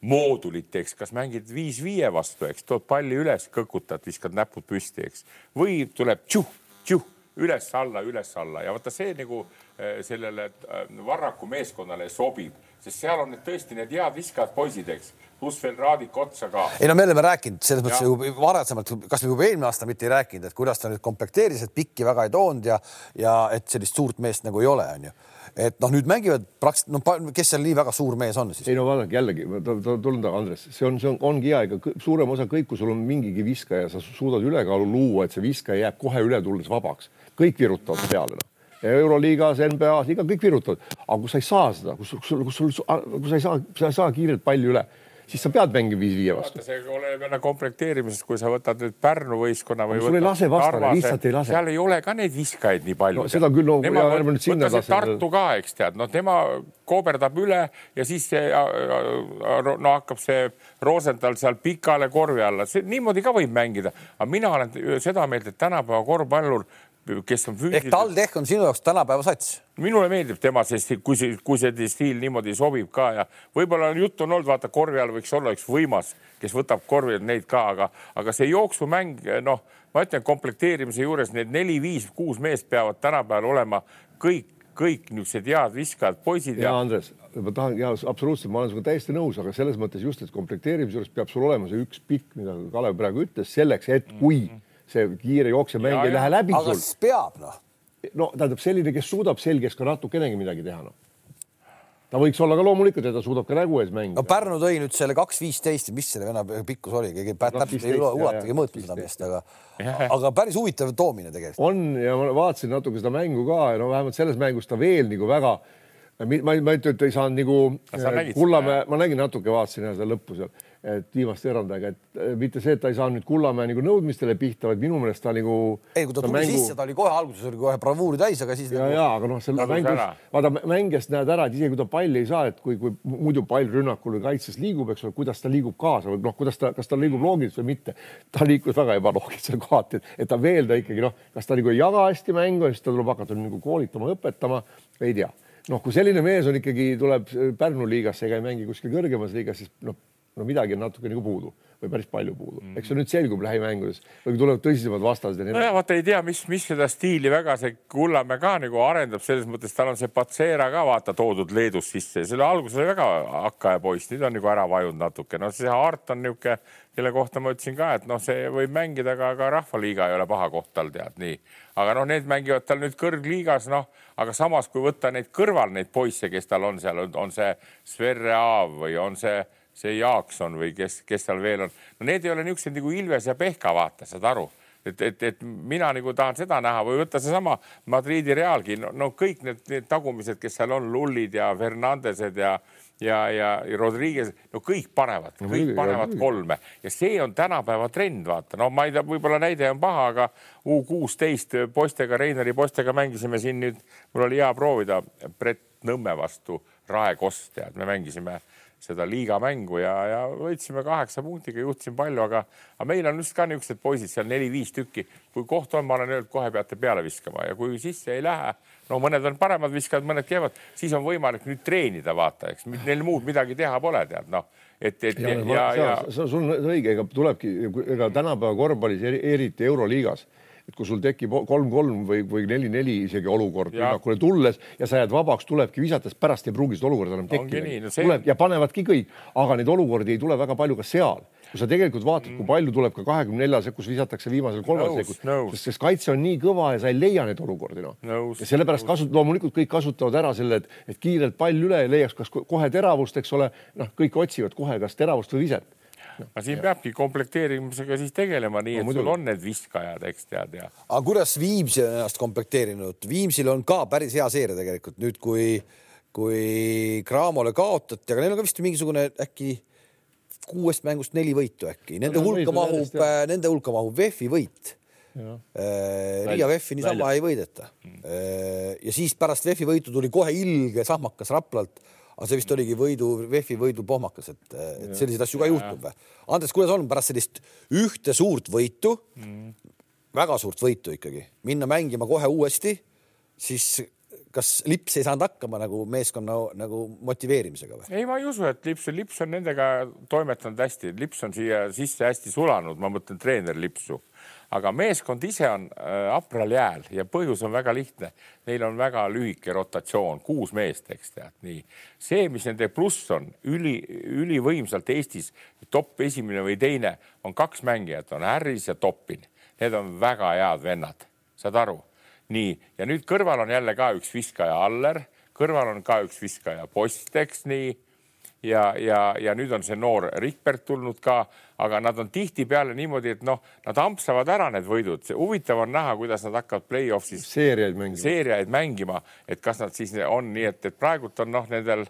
moodulit, eks, kas mängid viis viie vastu, eks, tood palli üles, kõkutad, viskad näpud püsti, eks, või tuleb tšuh, tšuh üles-alla, üles-alla. Ja vaata see nagu eh, sellele eh, Varraku meeskonnale sobib, sest seal on need tõesti need head viskajad poisid, eks, pluss veel Raadik otsa ka. ei no me oleme rääkinud selles mõttes ju varasemalt, kas me juba eelmine aasta mitte ei rääkinud, et kuidas ta nüüd komplekteeris, et pikki väga ei toonud ja, ja et sellist suurt meest nagu ei ole, onju et noh, nüüd mängivad praktiliselt, no kes seal nii väga suur mees on siis? ei no vaadake jällegi, tulen taga, Andres, see on, see on, ongi hea, ega suurem osa kõik, kui sul on mingigi viskaja, sa suudad ülekaalu luua, et see viskaja jääb kohe üle tulles vabaks kõik virutavad peale noh. euroliigas, NBA-s, iga kõik virutavad, aga kui sa ei saa seda, kus, kus sul, kus sul, kui sa ei saa, sa ei saa kiirelt palli üle siis sa pead mängima viis-viie vastu. see oleneb jälle komplekteerimisest, kui sa võtad nüüd Pärnu võistkonna või. sul ei lase vastane, lihtsalt ei lase. seal ei ole ka neid viskajaid nii palju no,. seda küll, no. Tartu ka, eks tead, no tema kooberdab üle ja siis see, no hakkab see Rosenthal seal pikale korvi alla, niimoodi ka võib mängida, aga mina olen seda meelt, et tänapäeva korvpallur kes on ehk füüsiliselt TalTech on sinu jaoks tänapäeva sats. Minule meeldib tema see stiil, kui see, kui see stiil niimoodi sobib ka ja võib-olla on juttu on olnud, vaata korvi all võiks olla üks võimas, kes võtab korvi neid ka, aga, aga see jooksumäng, noh, ma ütlen komplekteerimise juures need neli-viis-kuus meest peavad tänapäeval olema kõik, kõik niisugused head viskajad, poisid ja ja, Andres, ma tahan ja absoluutselt, ma olen sinuga täiesti nõus, aga selles mõttes just, et komplekteerimise juures peab sul olema see üks pikk, mida Kalev praegu ütles, selleks, et kui see kiire jooksev mäng Ja, ei lähe läbi aga siis peab noh. No tähendab selline, kes suudab selgeks ka natukenegi midagi teha, noh. ta võiks olla ka loomulikult ja ta suudab ka nägu ees no mängida. Pärnu tõi nüüd selle kaks viisteist, mis selle venna pikkus oli, keegi täpselt ei 15, ula- jah, ulatagi mõõtma seda meest, aga, aga päris huvitav toomine tegelikult. on ja ma vaatasin natuke seda mängu ka ja no vähemalt selles mängus ta veel nagu väga, ma ei, ma ei ütle, et ei saanud nagu Kullamäe, ma nägin natuke, vaatasin jah seda lõppu seal, et viimast erandega, et eh, mitte see, et ta ei saanud nüüd Kullamäe nagu nõudmistele pihta, vaid minu meelest ta nagu. ei, kui ta tuli mängu... sisse, ta oli kohe alguses oli kohe bravuuri täis, aga siis ja nagu..., ja aga noh, seal mängus ära., vaata mängijast näed ära, et isegi kui ta palli ei saa, et kui, kui muidu pall rünnakul või kaitses liigub, eks ole, kuidas ta liigub kaasa või noh, kuidas ta, kas ta liigub loogiliselt või mitte. ta liikus väga ebaloogiliselt kohati, et ta veel ta ikkagi noh, kas ta nagu ei jaga hästi mängu ja siis ta tuleb hakata nagu koolitama, õpetama, ei tea. noh, kui selline mees on ikkagi, tuleb Pärnu liigasse ega ei mängi kuskil kõrgemas liigas, siis noh, no midagi on natuke nagu puudu või päris palju puudu mm. -hmm. eks see nüüd selgub lähimängudes või tulevad tõsisemad vastased ja nojah, vaata ei tea, mis, mis seda stiili väga see Kullamäe ka nagu arendab, selles mõttes tal on see Patsera ka vaata toodud Leedus sisse, selle alguses oli väga hakkaja poiss, nüüd on nagu ära vajunud natuke, no see Hart on niisugune, kelle kohta ma ütlesin ka, et noh, see võib mängida ka, ka Rahvaliiga ei ole paha koht tal tead nii, aga noh, need mängivad tal nüüd kõrgliigas, noh, aga samas, kui võtta neid kõrval neid poisse, kes tal on seal, on see Sverre Aav või on see see Jaakson või kes, kes seal veel on, no need ei ole niisugused nagu Ilves ja Pehka, vaata, saad aru. Et, et, et mina nagu tahan seda näha või võtta seesama Madridi Realgi, no, no kõik need, need tagumised, kes seal on, Lullid ja Fernandesed ja ja, ja, Rodriguez, no kõik panevad no,, kõik panevad kolme. Ja see on tänapäeva trend, vaata, no ma ei tea, võib-olla näide on paha, aga U kuusteist poistega, Reineri poistega mängisime siin nüüd, mul oli hea proovida Brett Nõmme vastu Rae Kost, tead, me mängisime seda liigamängu ja, ja võitsime kaheksa punktiga, juhtisin palju, aga, aga meil on just ka niisugused poisid seal neli-viis tükki. kui koht on, ma olen öelnud, kohe peate peale viskama ja kui sisse ei lähe, no mõned on paremad viskajad, mõned kehvad, siis on võimalik nüüd treenida, vaata, eks neil muud midagi teha pole, tead noh, et, et ja, ja, ja, ja... sul on õige, ega tulebki, ega tänapäeva korvpallis, eriti Euroliigas et kui sul tekib kolm-kolm või, või neli-neli isegi olukord rünnakule tulles ja sa jääd vabaks, tulebki visates, pärast ei pruugi seda olukorda enam tekkida. No see... tuleb ja panevadki kõik, aga neid olukordi ei tule väga palju ka seal. kui sa tegelikult vaatad, kui palju tuleb ka kahekümne nelja sekkus visatakse viimasel kolmel sekundil, sest, sest kaitse on nii kõva ja sa ei leia neid olukordi noh. ja sellepärast kasut-, loomulikult kõik kasutavad ära selle, et, et kiirelt pall üle leiaks kas kohe teravust, eks ole, noh, kõik otsivad kohe kas teravust või viset aga siin ja. peabki komplekteerimisega siis tegelema nii, et no, sul on need viskajad, eks tead ja. aga kuidas Viimsi on ennast komplekteerinud? Viimsil on ka päris hea seeria tegelikult nüüd, kui, kui Cramole kaotati, aga neil on ka vist mingisugune äkki kuuest mängust neli võitu äkki, nende no, hulka mahub, nende hulka mahub VEF-i võit. Riia VEF-i niisama ei võideta. ja siis pärast VEF-i võitu tuli kohe ilge sahmakas Raplalt aga see vist oligi võidu, VEF-i võidu pohmakas, et, et selliseid asju ka juhtub või? Andres, kuidas on pärast sellist ühte suurt võitu? Mm., väga suurt võitu ikkagi, minna mängima kohe uuesti, siis kas Lips ei saanud hakkama nagu meeskonna nagu motiveerimisega või? ei, ma ei usu, et Lips, Lips on nendega toimetanud hästi, Lips on siia sisse hästi sulanud, ma mõtlen treener Lipsu aga meeskond ise on äh, hapral jääl ja põhjus on väga lihtne. Neil on väga lühike rotatsioon, kuus meest, eks tead, nii. see, mis nende pluss on üli, ülivõimsalt Eestis top esimene või teine on kaks mängijat, on Harris ja Toppin. Need on väga head vennad, saad aru? nii, ja nüüd kõrval on jälle ka üks viskaja Aller, kõrval on ka üks viskaja Post, eks nii ja, ja, ja nüüd on see noor Rikbert tulnud ka, aga nad on tihtipeale niimoodi, et noh, nad ampsavad ära need võidud. huvitav on näha, kuidas nad hakkavad play-off'is seeriaid mängima, seeriaid mängima, et kas nad siis on nii, et, et praegult on noh, nendel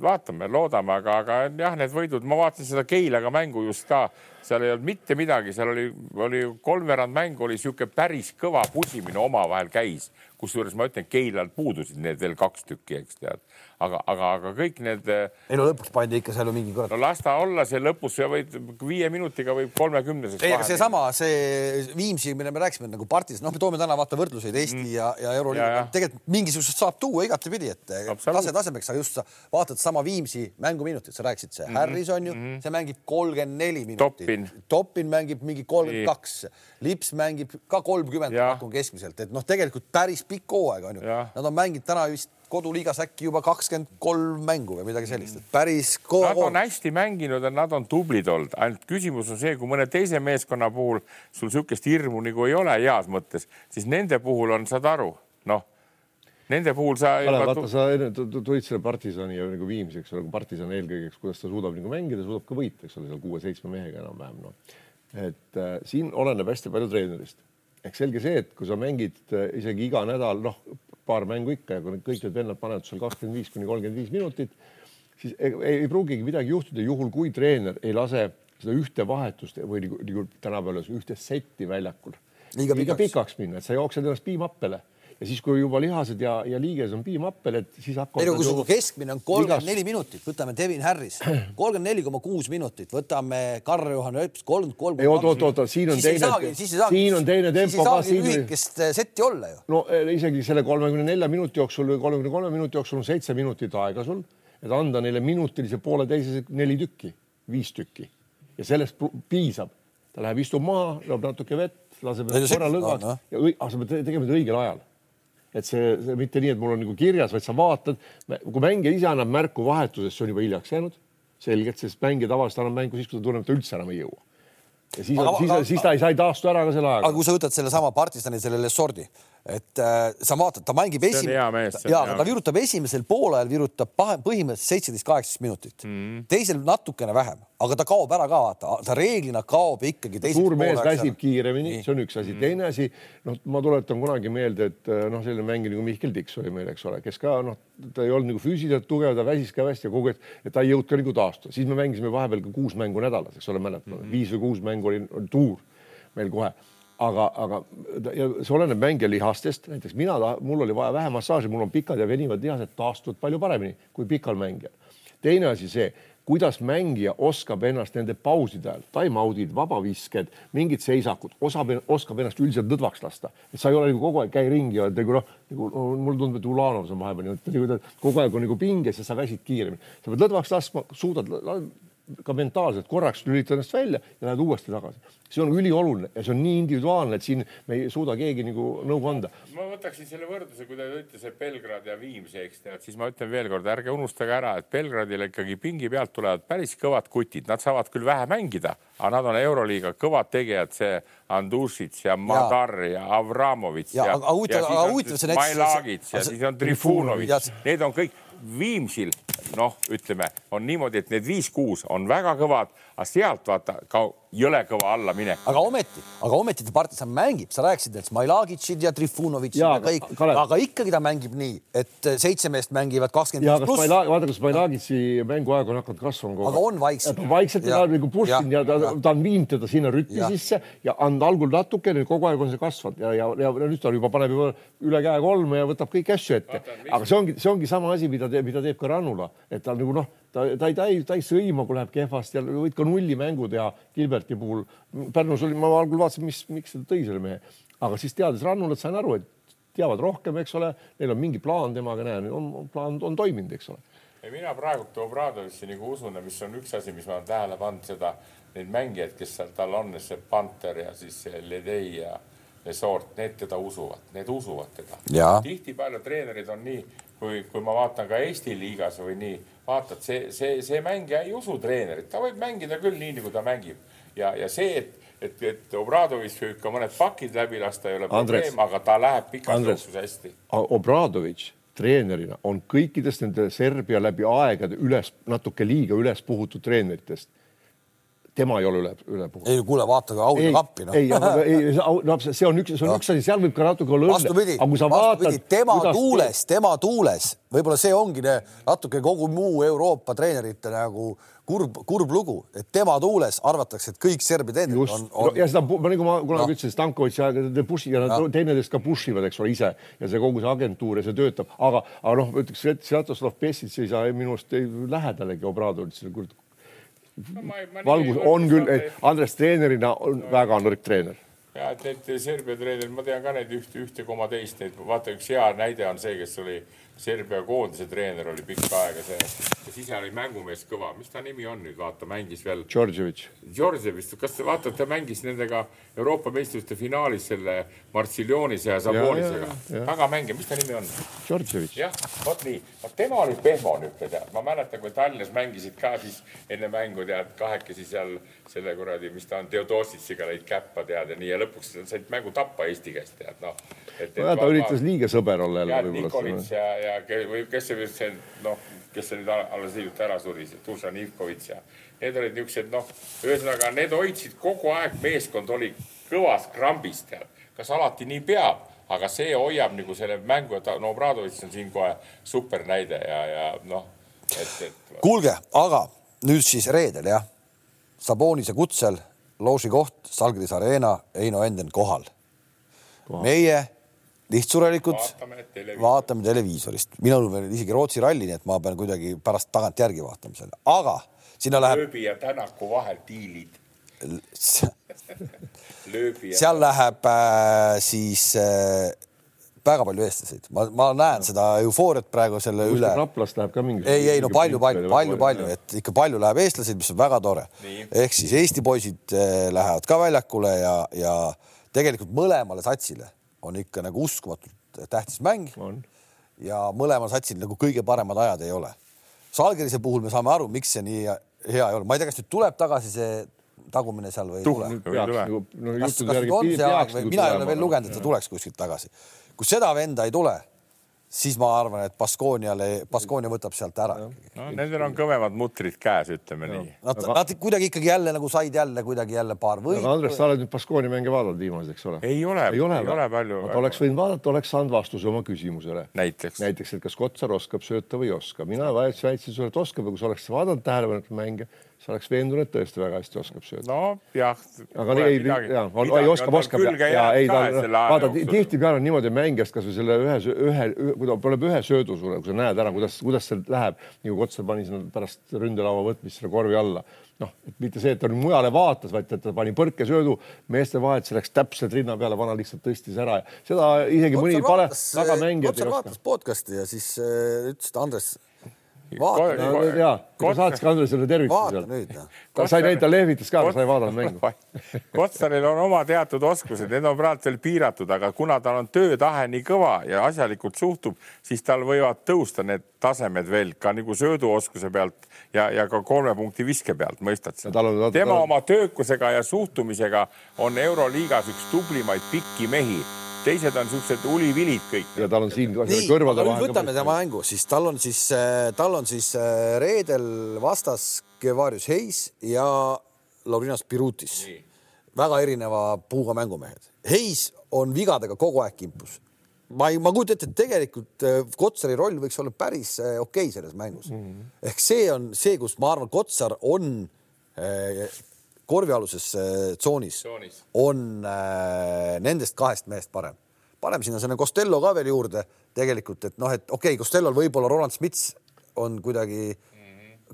vaatame, loodame, aga, aga jah, need võidud, ma vaatasin seda Keilaga mängu just ka, seal ei olnud mitte midagi, seal oli, oli kolmveerand mängu oli niisugune päris kõva pusimine omavahel käis, kusjuures ma ütlen, Keilal puudusid need veel kaks tükki, eks tead, aga, aga, aga kõik need. ei no lõpuks pandi ikka seal ju mingi kurat. no las ta olla, see lõpus sa võid viie minutiga võib kolmekümneseks. ei, aga seesama, see Viimsi, mille me rääkisime nagu partis, noh, me toome täna vaata võrdluseid Eesti mm. ja, ja Euroliiga, tegelikult mingisugusest saab tuua igatepidi, et tase tasemeks, aga just sa vaatad sama Viimsi mänguminutit, sa rääkisid, see mm -hmm. Harris on ju mm, -hmm. see mängib kolmkümmend neli minutit. Toppin. Toppin mängib mingi kolmkümmend kaks, Lips mängib ka kolmkümmend, pakun keskmiselt, et noh, tegelikult päris pikk hooaeg on ju. Nad on mänginud täna vist koduliigas äkki juba kakskümmend kolm mängu või midagi sellist, et päris kõva. Nad on hästi mänginud ja nad on tublid olnud, ainult küsimus on see, kui mõne teise meeskonna puhul sul niisugust hirmu nagu ei ole heas mõttes, siis nende puhul on, saad aru, noh nende puhul sa. Kalev, vaata, sa enne tulid selle partisani ja nagu viimseks, nagu partisan eelkõige, kuidas ta suudab nagu mängida, suudab ka võita, eks ole, seal kuue-seitsme mehega enam-vähem noh. et äh, siin oleneb hästi palju treenerist. ehk selge see, et kui sa mängid äh, isegi iga nädal, noh, paar mängu ikka ja kui kõik need vennad panevad seal kakskümmend viis kuni kolmkümmend viis minutit, siis ei, ei, ei pruugigi midagi juhtuda, juhul kui treener ei lase seda ühte vahetust või nagu, nagu tänapäeval ühte setti väljakul liiga pikaks, liiga pikaks minna, et sa jooksed ennast piimappele ja siis, kui juba lihased ja, ja liiges on piimappel, et siis hakkavad. ei no kui sul keskmine on kolmkümmend neli minutit, võtame Devin Harris, kolmkümmend neli koma kuus minutit, võtame Karl-Juhan Ööps kolmkümmend kolm. ei oot, oot, oot, siin on teine, siin on teine tempo ka. siis ei saagi lühikest äh, setti olla ju. no eh, isegi selle kolmekümne nelja minuti jooksul või kolmekümne kolme minuti jooksul on seitse minutit aega sul, et anda neile minutilise pooleteise neli tükki, viis tükki ja sellest piisab. ta läheb, istub maha, loob natuke vett, laseb korra lõdvaks no, no. ja, aga sa pead tegema seda õigel ajal et see, see mitte nii, et mul on nagu kirjas, vaid sa vaatad, kui mängija ise annab märku vahetusest, see on juba hiljaks jäänud, selgelt, sest mängija tavaliselt annab mängu siis, kui ta tunneb, et ta üldse enam ei jõua. ja siis, siis, siis ta ei, sa ei taastu ära ka selle ajaga. aga kui sa võtad sellesama partisani, selle Lesordi, et äh, sa vaatad, ta mängib esimene, ja ta virutab esimesel poolel, virutab põhimõtteliselt seitseteist, kaheksateist minutit mm, -hmm. teisel natukene vähem, aga ta kaob ära ka, vaata, ta reeglina kaob ikkagi. suur mees väsib kiiremini, see on üks asi mm, -hmm. teine asi, noh, ma tuletan kunagi meelde, et äh, noh, selline mängija nagu Mihkel Tiks oli meil, eks ole, kes ka noh, ta ei olnud nagu füüsiliselt tugev, ta väsis ka hästi ja kogu aeg, et ta ei jõudnud ka nagu taastuda, siis me mängisime vahepeal ka kuus mängu nädalas, eks ole, mäletad mm -hmm., viis või kuus mängu oli, oli tuur meil kohe aga, aga see oleneb mängija lihastest, näiteks mina, mul oli vaja vähe massaaži, mul on pikad ja venivad lihased taastuvad palju paremini kui pikal mängijal. teine asi see, kuidas mängija oskab ennast nende pauside ajal, time-out'id, vabavisked, mingid seisakud, osab, oskab ennast üldiselt lõdvaks lasta, et sa ei ole nagu kogu aeg käi ringi ja nagu noh, nagu mulle tundub, et Ulanov on vahepeal niimoodi, nagu kogu aeg on nagu pinges ja sa väsid kiiremini, sa pead lõdvaks laskma, suudad ka mentaalselt korraks lülitad ennast välja ja lähed uuesti tagasi. see on ülioluline ja see on nii individuaalne, et siin me ei suuda keegi nagu nõu anda. ma võtaksin selle võrdluse, kui te ütlete see Belgrad ja Viimsi, eks tead, siis ma ütlen veelkord, ärge unustage ära, et Belgradile ikkagi pingi pealt tulevad päris kõvad kutid, nad saavad küll vähe mängida, aga nad on Euroliiga kõvad tegijad, see Andušits ja Madar ja, ja Avramovitš ja, ja, ja, ja siis on Mailagits ja siis on Trifunovitš, need on kõik Viimsil noh, ütleme, on niimoodi, et need viis-kuus on väga kõvad, aga sealt vaata ka jõle kõva allaminek. aga ometi, aga ometi ta partisan mängib, sa rääkisid, et Smilagitšid ja Trifunovitšid ja, ja kõik, aga ikkagi ta mängib nii, et seitse meest mängivad kakskümmend viis pluss. vaata, kas Smilagitši mänguaeg on hakanud kasvama. aga on vaikselt. vaikselt ja, ta nagu pussinud ja, ja ta, ta on viinud teda sinna rütmi ja. sisse ja andnud algul natukene, kogu aeg on see kasvanud ja, ja, ja nüüd ta juba paneb juba üle käe kolme ja võtab kõiki asju ette. aga see ongi, see ongi sama asi, mida teeb, mida teeb ka Rannula, et ta nagu noh ta, ta ei, ta ei, ta ei sõima, kui läheb kehvasti ja võid ka nullimängu teha Gilberti puhul. Pärnus oli, ma algul vaatasin, mis, miks ta tõi selle mehe, aga siis teades Rannulat, sain aru, et teavad rohkem, eks ole, neil on mingi plaan temaga, näe, on plaan on toiminud, eks ole. ja mina praegu Obradovitši nagu usun, mis on üks asi, mis ma olen tähele pannud seda, neid mängijaid, kes seal tal on, see Panther ja siis Ledei ja Resort, need teda usuvad, need usuvad teda. tihtipeale treenerid on nii, kui, kui ma vaatan ka Eesti liigas või nii, vaatad, see, see, see mängija ei usu treenerit, ta võib mängida küll nii, nagu ta mängib. Ja, ja see, et, et, et Obradovitš võib ka mõned pakid läbi lasta, ei ole probleem, aga ta läheb pikas jooksus hästi. Obradovitš treenerina on kõikidest nende Serbia läbi aegade üles, natuke liiga üles puhutud treeneritest tema ei ole üle, ülepuhutud. ei kuule, vaata auto kappi no.. ei, aga ei, no see on üks, see on no. üks asi, seal võib ka natuke olla õnne. vastupidi, vastupidi, tema kuidas... tuules, tema tuules, võib-olla see ongi ne, natuke kogu muu Euroopa treenerite nagu kurb, kurb lugu, et tema tuules arvatakse, et kõik Serbi treenerid on, on.... ja seda nagu ma kunagi no. ütlesin, Stankovitši aega te push ja nad teineteist ka push ivad, eks ole, ise ja see kogu see agentuur ja see töötab, aga, aga noh, ütleks Svjatoslav Pessic ei saa minu arust lähedalegi Obradovitšile valgus on küll, Andres treenerina on no, väga nõrk treener. ja et need Serbia treenerid, ma tean ka neid ühte, ühte koma teist, neid vaata üks hea näide on see, kes oli Serbia koondise treener oli pikka aega see, kes ise oli mängumees kõva, mis ta nimi on nüüd, vaata, mängis veel. Džordževitš. Džordževitš, kas te vaatate, ta mängis nendega Euroopa meistrite finaalis selle Martsiljonise ja Sabonisega. väga mängija, mis ta nimi on? Džordževitš. jah, vot nii, tema oli pehmo niisugune tead, ma mäletan, kui Tallinnas mängisid ka siis enne mängu tead kahekesi seal selle kuradi, mis ta on, Theodositsiga lõid käppa tead ja nii ja lõpuks said mängu tappa Eesti käest tead noh. Nojah, ta üritas liiga sõber olla jälle võib-olla. Nikolits ja, ja või kes see nüüd see noh, kes see nüüd alles hiljuti ära suri, see Dušan Ivkovitš ja need olid niisugused noh, ühesõnaga need hoidsid kogu aeg, meeskond oli kõvas krambis tead, kas alati nii peab, aga see hoiab nagu selle mängu, et no Obradovitš on siin kohe super näide ja, ja noh, et, et. kuulge, aga nüüd siis reedel jah, Sabonise kutsel looži koht, Salgris Arena, Heino Enden kohal. meie lihtsurelikult vaatame, televiisor. vaatame televiisorist. minul veel isegi Rootsi ralli, nii et ma pean kuidagi pärast tagantjärgi vaatama selle, aga sinna läheb. lööbi ja tänaku vahel diilid seal läheb äh, siis äh, väga palju eestlaseid, ma, ma näen seda eufooriat praegu selle Just üle. Raplast läheb ka mingi. ei, ei no palju, palju, palju, palju, et ikka palju läheb eestlaseid, mis on väga tore. ehk siis Eesti poisid äh, lähevad ka väljakule ja, ja tegelikult mõlemale satsile on ikka nagu uskumatult tähtis mäng. ja mõlemal satsil nagu kõige paremad ajad ei ole. Salgerise puhul me saame aru, miks see nii hea ei ole, ma ei tea, kas nüüd tuleb tagasi see tagumine seal või ei tule. Nagu, no, kas, kas nüüd on see aeg või mina ei ole veel lugenud, et ta tuleks kuskilt tagasi. kui seda venda ei tule siis ma arvan, et Baskooniale, Baskoonia võtab sealt ära. no nendel on kõvemad mutrid käes, ütleme no. nii. Nad, nad kuidagi ikkagi jälle nagu said jälle kuidagi jälle paar võitu. aga Andres, sa oled nüüd Baskoonia mänge vaadanud viimased, eks ole? ei ole, ei ole, ei ole palju. oleks võinud vaadata, oleks saanud vastuse oma küsimusele. näiteks, näiteks, et kas Kotsar oskab sööta või ei oska. mina väitsin sulle, et oskab ja kui sa oleks vaadanud tähelepanelikult mänge sa oleks veendunud, et tõesti väga hästi oskab sööda. nojah. aga ei, ja, ei oskab, oskab ja, ja ei ta, vaata tihtipeale on niimoodi mängijast kasvõi selle ühe, ühe, kui ta paneb ühe söödu sulle, kui sa näed ära, kuidas, kuidas see läheb, nagu Kotsar pani sinna pärast ründelaua võtmist selle korvi alla. noh, mitte see, et ta nüüd mujale vaatas, vaid et ta pani põrkesöödu meeste vahelt, see läks täpselt rinna peale, vana lihtsalt tõstis ära ja seda isegi Kotsar mõni pale tagamängija. Kotsar vaatas podcast'i ja siis äh, ütles, et Andres vaata no, ja, kui sa saatsid Andresele tervituse seal. Noh. sa ei näinud, ta lehvitas ka, sa ei vaadanud mängu. Kotsaril on oma teatud oskused, need on praegu veel piiratud, aga kuna tal on töötahe nii kõva ja asjalikult suhtub, siis tal võivad tõusta need tasemed veel ka nagu sööduoskuse pealt ja, ja ka kolme punkti viske pealt, mõistad sa? tema oma töökusega ja suhtumisega on Euroliigas üks tublimaid pikki mehi teised on siuksed ulivilid kõik. ja tal on siin kõrvade vahel. võtame tema mängu, siis tal on siis, äh, tal on siis äh, reedel vastas Kevarius Hayes ja Laurinas Pirutis. väga erineva puuga mängumehed. Hayes on vigadega kogu aeg kimpus. ma ei, ma kujutan ette, et tegelikult äh, Kotsari roll võiks olla päris okei okay selles mängus mm. -hmm. ehk see on see, kus ma arvan, Kotsar on korvialuses äh, tsoonis. on äh, nendest kahest mehest parem. paneme sinna selle Costello ka veel juurde tegelikult, et noh, et okei okay,, Costellol võib-olla Roland Smits on kuidagi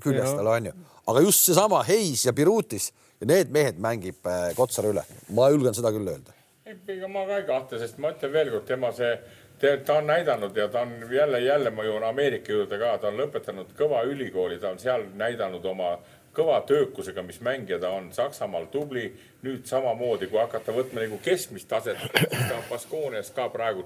küljes tal onju, aga just seesama Hayes ja Birutis ja need mehed mängib äh, Kotsar üle, ma julgen seda küll öelda. ega ma ka ei kahtle, sest ma ütlen veelkord, tema see ta on näidanud ja ta on jälle, jälle ma jõuan Ameerika juurde ka, ta on lõpetanud kõva ülikooli, ta on seal näidanud oma kõva töökusega, mis mängija ta on, Saksamaal tubli, nüüd samamoodi, kui hakata võtma nagu keskmist taset, siis ta on Baskoonias ka praegu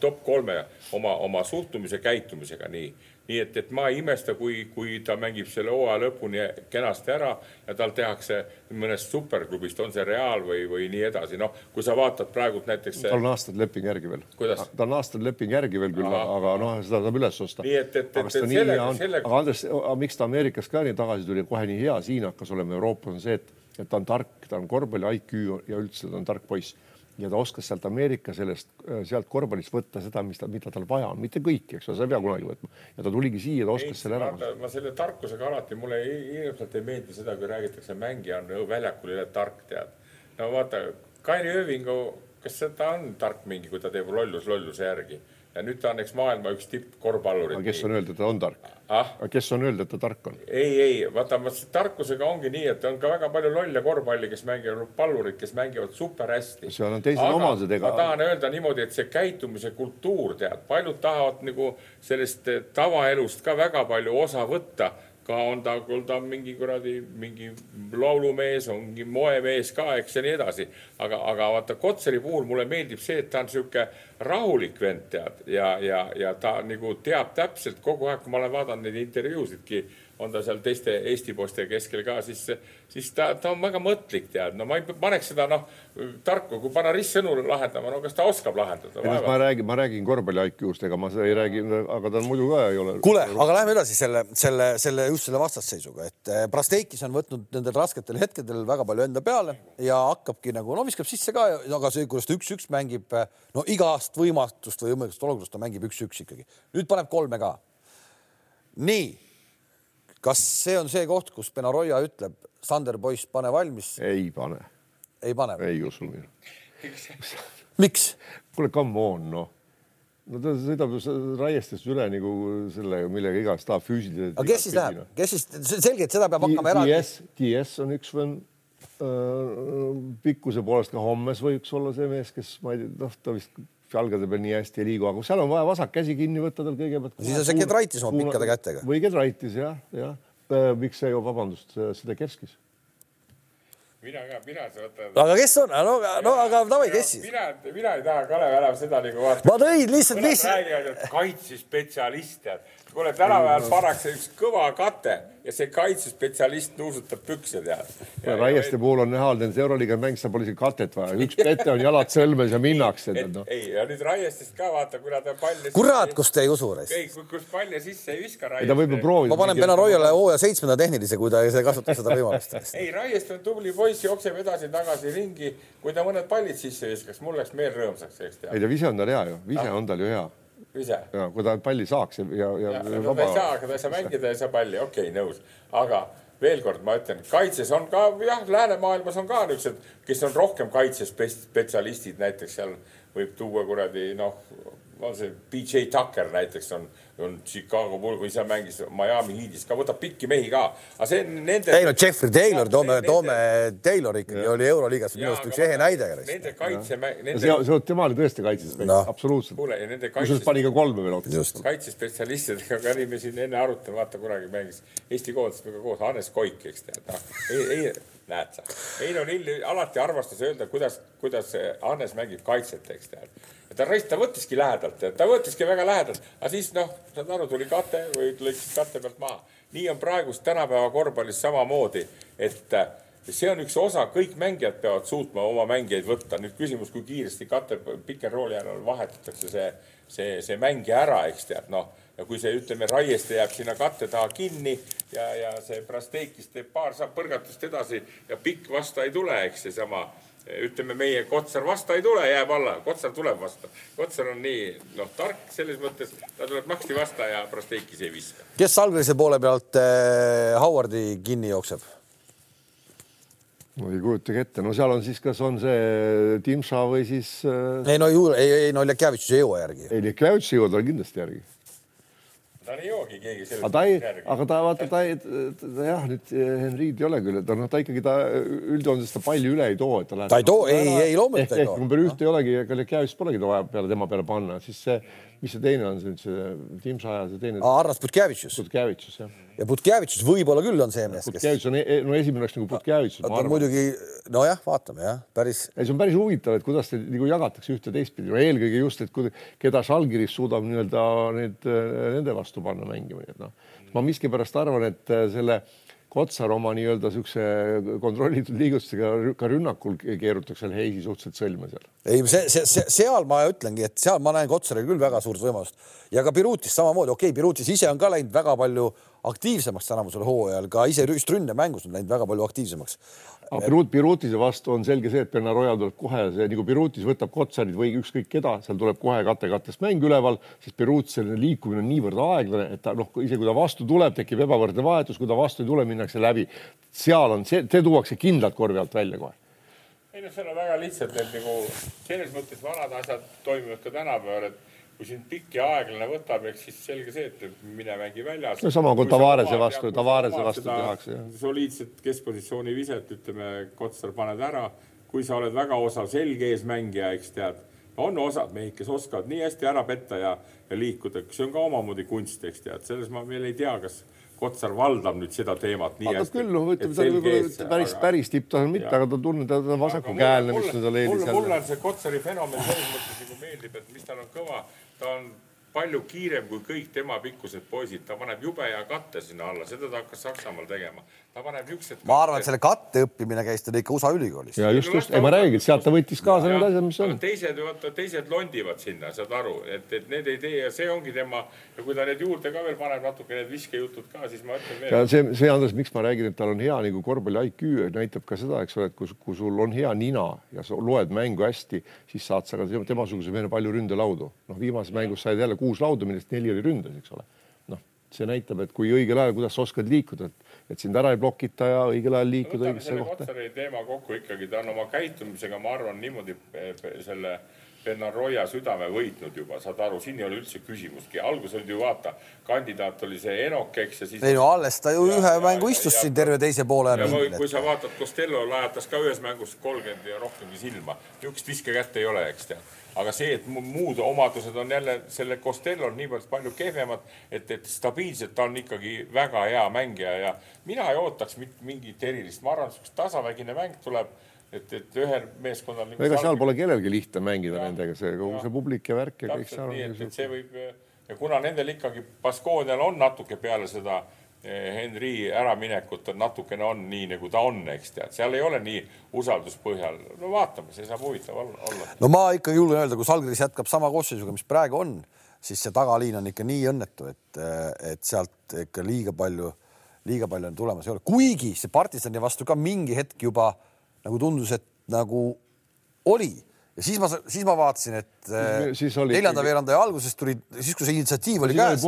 top kolme oma, oma suhtumise, käitumisega nii nii et, et ma ei imesta, kui, kui ta mängib selle hooaja lõpuni kenasti ära ja tal tehakse mõnest superklubist, on see Real või, või nii edasi, noh, kui sa vaatad praegult näiteks. tal on aastaid leping järgi veel. tal on aastaid leping järgi veel küll, aga noh, seda saab üles osta. nii et, et, et, et sellega, sellega. aga Andres, miks ta Ameerikas ka nii tagasi tuli, kohe nii hea, siin hakkas olema Euroopas on see, et et ta on tark, ta on korvpalli IQ ja üldse ta on tark poiss ja ta oskas sealt Ameerika sellest, sealt korvpallist võtta seda, mis ta, mida tal vaja on, mitte kõiki, eks ole, sa ei pea kunagi võtma. ja ta tuligi siia, ta oskas selle ära. ma selle tarkusega alati, mulle hirmsalt ei meeldi seda, kui räägitakse, mängija on väljakul üle tark, tead. no vaata, Kairi Öövingu, kas ta on tark mingi, kui ta teeb lollus lolluse järgi ja nüüd ta on eks maailma üks tippkorvpallurid. kes on öelnud, et ta on tark ah?? kes on öelnud, et ta tark on? ei, ei vaata, tarkusega ongi nii, et on ka väga palju lolle korvpalli, kes mängivad, pallurid, kes mängivad super hästi. seal on teised omadused, ega. ma tahan öelda niimoodi, et see käitumise kultuur, tead, paljud tahavad nagu sellest tavaelust ka väga palju osa võtta ka on ta, küll ta on mingi kuradi, mingi laulumees, ongi moemees ka, eks ja nii edasi. aga, aga vaata Kotseri puhul mulle meeldib see, et ta on sihuke rahulik vend, tead, ja, ja, ja ta nagu teab täpselt kogu aeg, kui ma olen vaadanud neid intervjuusidki on ta seal teiste Eesti poiste keskel ka, siis, siis ta, ta on väga mõtlik, tead, no ma ei paneks seda noh, tarku, kui panna ristsõnu lahendama, no kas ta oskab lahendada? ma räägin, ma räägin korvpalli IQ-st, ega ma ei räägi, aga ta muidu ka ei ole. kuule, aga lähme edasi selle, selle, selle just selle vastasseisuga, et eh, Brasteikis on võtnud nendel rasketel hetkedel väga palju enda peale ja hakkabki nagu no viskab sisse ka, aga see, kuidas ta üks-üks mängib, eh, no igast võimatust või võimalikust olukorrast ta mängib üks-üks ikkagi. nüüd paneb kolme ka. nii kas see on see koht, kus Benaroya ütleb, Sander poiss, pane valmis? ei pane. ei pane? ei usu mina. miks? kuule, come on, noh. no ta sõidab raiestest üle nagu selle, millega iganes tahab füüsiliselt. aga kes siis läheb, kes siis, selge, et seda peab hakkama eraldi. DS, DS on üks vend pikkuse poolest ka Hommes võiks olla see mees, kes ma ei tea, noh, ta vist jalgade peal nii hästi ei liigu, aga seal on vaja vasak käsi kinni võtta tal kõigepealt. siis on see Kedraitis oma pikkade kätega. või Kedraitis jah, jah. Äh, miks see ju, vabandust, seda Kerskis mina ka, mina võtan. aga kes on, no, no aga davai, kes siis? mina, mina ei taha Kalev enam seda nagu vaadata. ma tõin lihtsalt, lihtsalt. räägivad, et kaitsespetsialist tead. Kuule, tänapäeval pannakse üks kõva kate ja see kaitsespetsialist nuusutab pükse tead. Raieste puhul on näha, nendes Euroliiga mängides pole isegi katet vaja, üks pete on jalad sõlmes ja minnakse. No. ei, ja nüüd Raiestest ka vaata, kuna ta palli. kurat, kus te ei usu. ei, kus palli sisse ei viska Raieste. ta võib ju proovida. ma panen Benaroiale hooaja seitsmenda tehnilise, kui ta ei kasuta seda võimalust. ei, Raieste on tubli poiss, jookseb edasi-tagasi ringi. kui ta mõned pallid sisse viskaks, mul läks meel rõõmsaks, eks tea. ei, ta vise on tal hea ju, vise on tal ju hea ise. ja kui ta palli saaks ja, ja, ja, ja. No, vaba... ei saa, aga ta ei saa mängida, ei saa palli, okei okay,, nõus, aga veel kord ma ütlen, kaitses on ka jah, läänemaailmas on ka niisugused, kes on rohkem kaitsespetsialistid, näiteks seal võib tuua kuradi noh, on see BJ Tucker näiteks on on Chicago Bull, kui seal mängis Miami Heatis ka, võtab pikki mehi ka. aga see nende. ei no Jeffrey Taylor, toome, toome Taylor ikkagi oli Euroliigas minu arust üks ehe näide. Nende kaitse. see, see, tema oli tõesti kaitses no., absoluutselt. kuule, ja nende kaitses. kusjuures pani ka kolme veel otsa. kaitsespetsialistidega ka nii me siin enne arutame, vaata kunagi mängis Eesti koondisega koos Hannes Koik, eks tead, noh, ei, ei näed sa. Heino Lill alati armastas öelda, kuidas, kuidas Hannes mängib kaitset, eks tead. ja ta raisk, ta võttiski lähedalt, ta võttiski väga lähedalt, aga siis noh, saad aru, tuli kate või lõikis katte pealt maha. nii on praegust tänapäeva korvpallis samamoodi, et see on üks osa, kõik mängijad peavad suutma oma mängijaid võtta. nüüd küsimus, kui kiiresti kate roll'i ajal vahetatakse see, see, see mängija ära, eks tead, noh ja kui see, ütleme, Raieste jääb sinna katte taha kinni ja, ja see Brasteikis teeb paar saab põrgatust edasi ja pikk vasta ei tule, eks seesama ütleme, meie Kotsar vasta ei tule, jääb alla, Kotsar tuleb vastu. Kotsar on nii noh, tark selles mõttes, ta tuleb naksti vasta ja Brasteikis ei viska. kes Salgrise poole pealt äh, Howardi kinni jookseb? ma ei kujutagi ette, no seal on siis, kas on see Timša või siis äh.... ei no ju ei, ei no Lekjavitš ei jõua järgi. ei, Lekjavitš ei jõua tal kindlasti järgi ta ei joogi keegi sellest. aga ta ei, aga ta vaata, ta ei, jah, nüüd eh, Henri'd ei ole küll, et noh, ta ikkagi ta üldjoontes ta palli üle ei too, et ta läheb. ta ei too, ei, ei loomulikult ei too. number ühte ei olegi, ega Lekjavist polegi vaja peale tema peale panna, siis see, mis see teine on, see nüüd see Timsa ja see teine. Arnas Butkevitšus. Butkevitšus jah ja Butkevitšus võib-olla küll on see mees, kes. Butkevitš on, e-, no esimene oleks nagu on muidugi, nojah, vaatame jah, päris. ei, see on päris huvitav, et kuidas te nagu jagatakse ühte teistpidi no,, eelkõige just, et keda Žalgiris suudab nii-öelda need nende vastu panna mängima, nii et noh, ma miskipärast arvan, et selle Kotsar oma nii-öelda siukse kontrollitud liigustusega ka rünnakul keerutakse seal Heisi suhteliselt sõlme seal. ei, see, see, see, seal ma ütlengi, et seal ma näen Kotsaril küll väga suurt võimalust ja ka Birutis samamoodi, okei okay,, Birutis ise on ka läinud väga palju aktiivsemaks tänavusel hooajal, ka ise just ründemängus on läinud väga palju aktiivsemaks. Aga Pirut, Pirutise vastu on selge see, et Bernarojal tuleb kohe see nagu Pirutis võtab Kotsarid või ükskõik keda, seal tuleb kohe kate-kattest mäng üleval, sest Pirutis selline liikumine on niivõrd aeglane, et ta noh, isegi kui ta vastu tuleb, tekib ebavõrdne vahetus, kui ta vastu ei tule, minnakse läbi. seal on see, see tuuakse kindlalt korvi alt välja kohe ei noh, seal on väga lihtsalt need nagu selles mõttes vanad asjad toimivad ka tänapäeval, et kui sind pikk ja aeglane võtab, eks siis selge see, et mine mängi väljas. no sama kui Tavarese vastu, Tavarese vastu tehakse. soliidset keskpositsiooni viset, ütleme, Kotsar paned ära, kui sa oled väga osav selge eesmängija, eks tead, on osad mehed, kes oskavad nii hästi ära petta ja, ja liikuda, see on ka omamoodi kunst, eks tead, selles ma veel ei tea, kas Kotsar valdab nüüd seda teemat nii hästi. küll, noh, ütleme ta võib-olla päris, päris tipptasand mitte, aga ta tunneb, ta on vasakukäelne, mis tal eelis. mulle on see Kotsari fenomen selles mõttes nagu meeldib, et mis tal on kõva, ta on palju kiirem kui kõik tema pikkused poisid, ta paneb jube hea katte sinna alla, seda ta hakkas Saksamaal tegema. Ta paneb niisugused. ma arvan, et selle katte õppimine käis tal ikka USA ülikoolis. ja just, just, ei ma räägin, sealt ta võttis kaasa need asjad, mis on. teised, vaata teised londivad sinna, saad aru, et, et need ei tee ja see ongi tema ja kui ta need juurde ka veel paneb natuke need viskejutud ka, siis ma ütlen veel. ja see, see Andres, miks ma räägin, et tal on hea nagu korvpalli IQ näitab ka seda, eks ole, et kui, kui sul on hea nina ja sa loed mängu hästi, siis saad sa ka temasuguse mehe palju ründelaudu. noh, viimases mängus said jälle kuus lauda, millest neli oli ründes, eks ole. noh, see näitab, et kui õigel ajal, kuidas sa oskad liikuda, et, et sind ära ei blokita ja õigel ajal liikuda no, õigesse kohta. Kotsari teema kokku ikkagi, ta on oma käitumisega, ma arvan, niimoodi selle Bernarroja südame võitnud juba, saad aru, siin ei ole üldse küsimustki. alguses oli ju vaata, kandidaat oli see Enok, eks ja siis. ei no alles ta ju ja, ühe ja, mängu istus ja, siin terve teise poole ära. kui, sa vaatad, Costello lajatas ka ühes mängus kolmkümmend ja rohkemgi silma, niisugust viskekätt ei ole, eks tead aga see, et muud omadused on jälle selle Costellol niivõrd palju kehvemad, et, et stabiilselt ta on ikkagi väga hea mängija ja mina ei ootaks mingit erilist, ma arvan, niisugust tasavägine mäng tuleb et, et ühel meeskonnal nagu. ega seal pole kellelgi lihtne mängida ja, nendega, see kogu see publik ja värk ja kõik seal. nii, et, et see võib ja kuna nendel ikkagi Baskoonial on natuke peale seda eh, Henri äraminekut on natukene on nii, nagu ta on, eks tead, seal ei ole nii usalduspõhjal. no vaatame, see saab huvitav olla. no ma ikkagi julgen öelda, kui Salgris jätkab sama koosseisuga, mis praegu on, siis see tagaliin on ikka nii õnnetu, et, et sealt ikka liiga palju, liiga palju on tulemas ei ole, kuigi see partisani vastu ka mingi hetk juba nagu tundus, et nagu oli ja siis ma, siis ma vaatasin, et siis äh, neljanda veeranda alguses tuli, siis kui see initsiatiiv oli käes,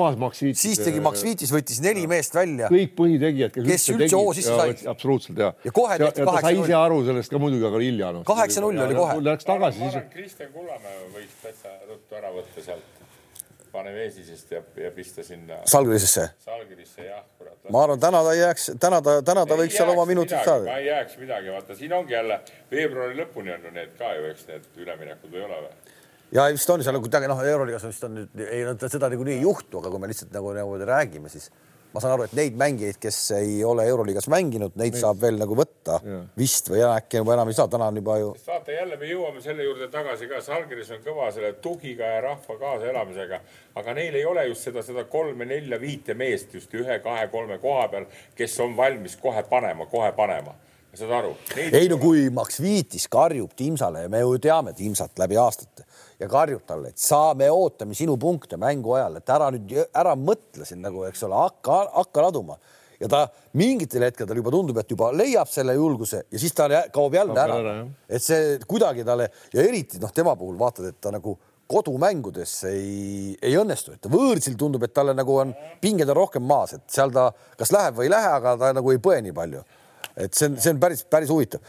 siis tegi Max Viitis, võttis neli ja. meest välja. kõik põhitegijad, kes, kes üldse hoo sisse said. absoluutselt ja. ja kohe tehti kaheksa null. sai ise aru sellest ka muidugi, aga hilja no.. kaheksa null oli kohe. Läks tagasi siis. Kristjan Kullamäe võiks täitsa ruttu ära võtta sealt pane Veesisest ja, ja pista sinna. Salgrisesse? Salgrisse jah. Ma arvan, täna ta ei jääks, täna ta, täna ta võiks seal oma minutid saada. ei jääks midagi, vaata siin ongi jälle veebruari lõpuni on ju need ka ju, eks need üleminekud või ei ole või? ja vist on seal kuidagi noh, euroliigas vist on nüüd ei, seda niikuinii ei juhtu, aga kui me lihtsalt nagu, nagu räägime, siis ma saan aru, et neid mängijaid, kes ei ole Euroliigas mänginud, neid saab veel nagu võtta ja. vist või äkki juba enam ei saa, täna on juba ju. vaata jälle me jõuame selle juurde tagasi ka, Salgeris on kõva selle tugiga ja rahva kaasaelamisega, aga neil ei ole just seda, seda kolme-nelja-viite meest just ühe-kahe-kolme koha peal, kes on valmis kohe panema, kohe panema saad aru? ei no kui Max Viitis karjub Timsale ja me ju teame Timsat läbi aastate ja karjub talle, et sa, me ootame sinu punkte mängu ajal, et ära nüüd ära mõtle siin nagu, eks ole, hakka, hakka laduma ja ta mingitel hetkedel juba tundub, et juba leiab selle julguse ja siis ta kaob jälle ära, ära. et see kuidagi talle ja eriti noh, tema puhul vaatad, et ta nagu kodumängudes ei, ei õnnestu, et võõrsil tundub, et talle nagu on pinged on rohkem maas, et seal ta kas läheb või ei lähe, aga ta nagu ei põe nii palju. Et see on, see on päris, päris huvitav.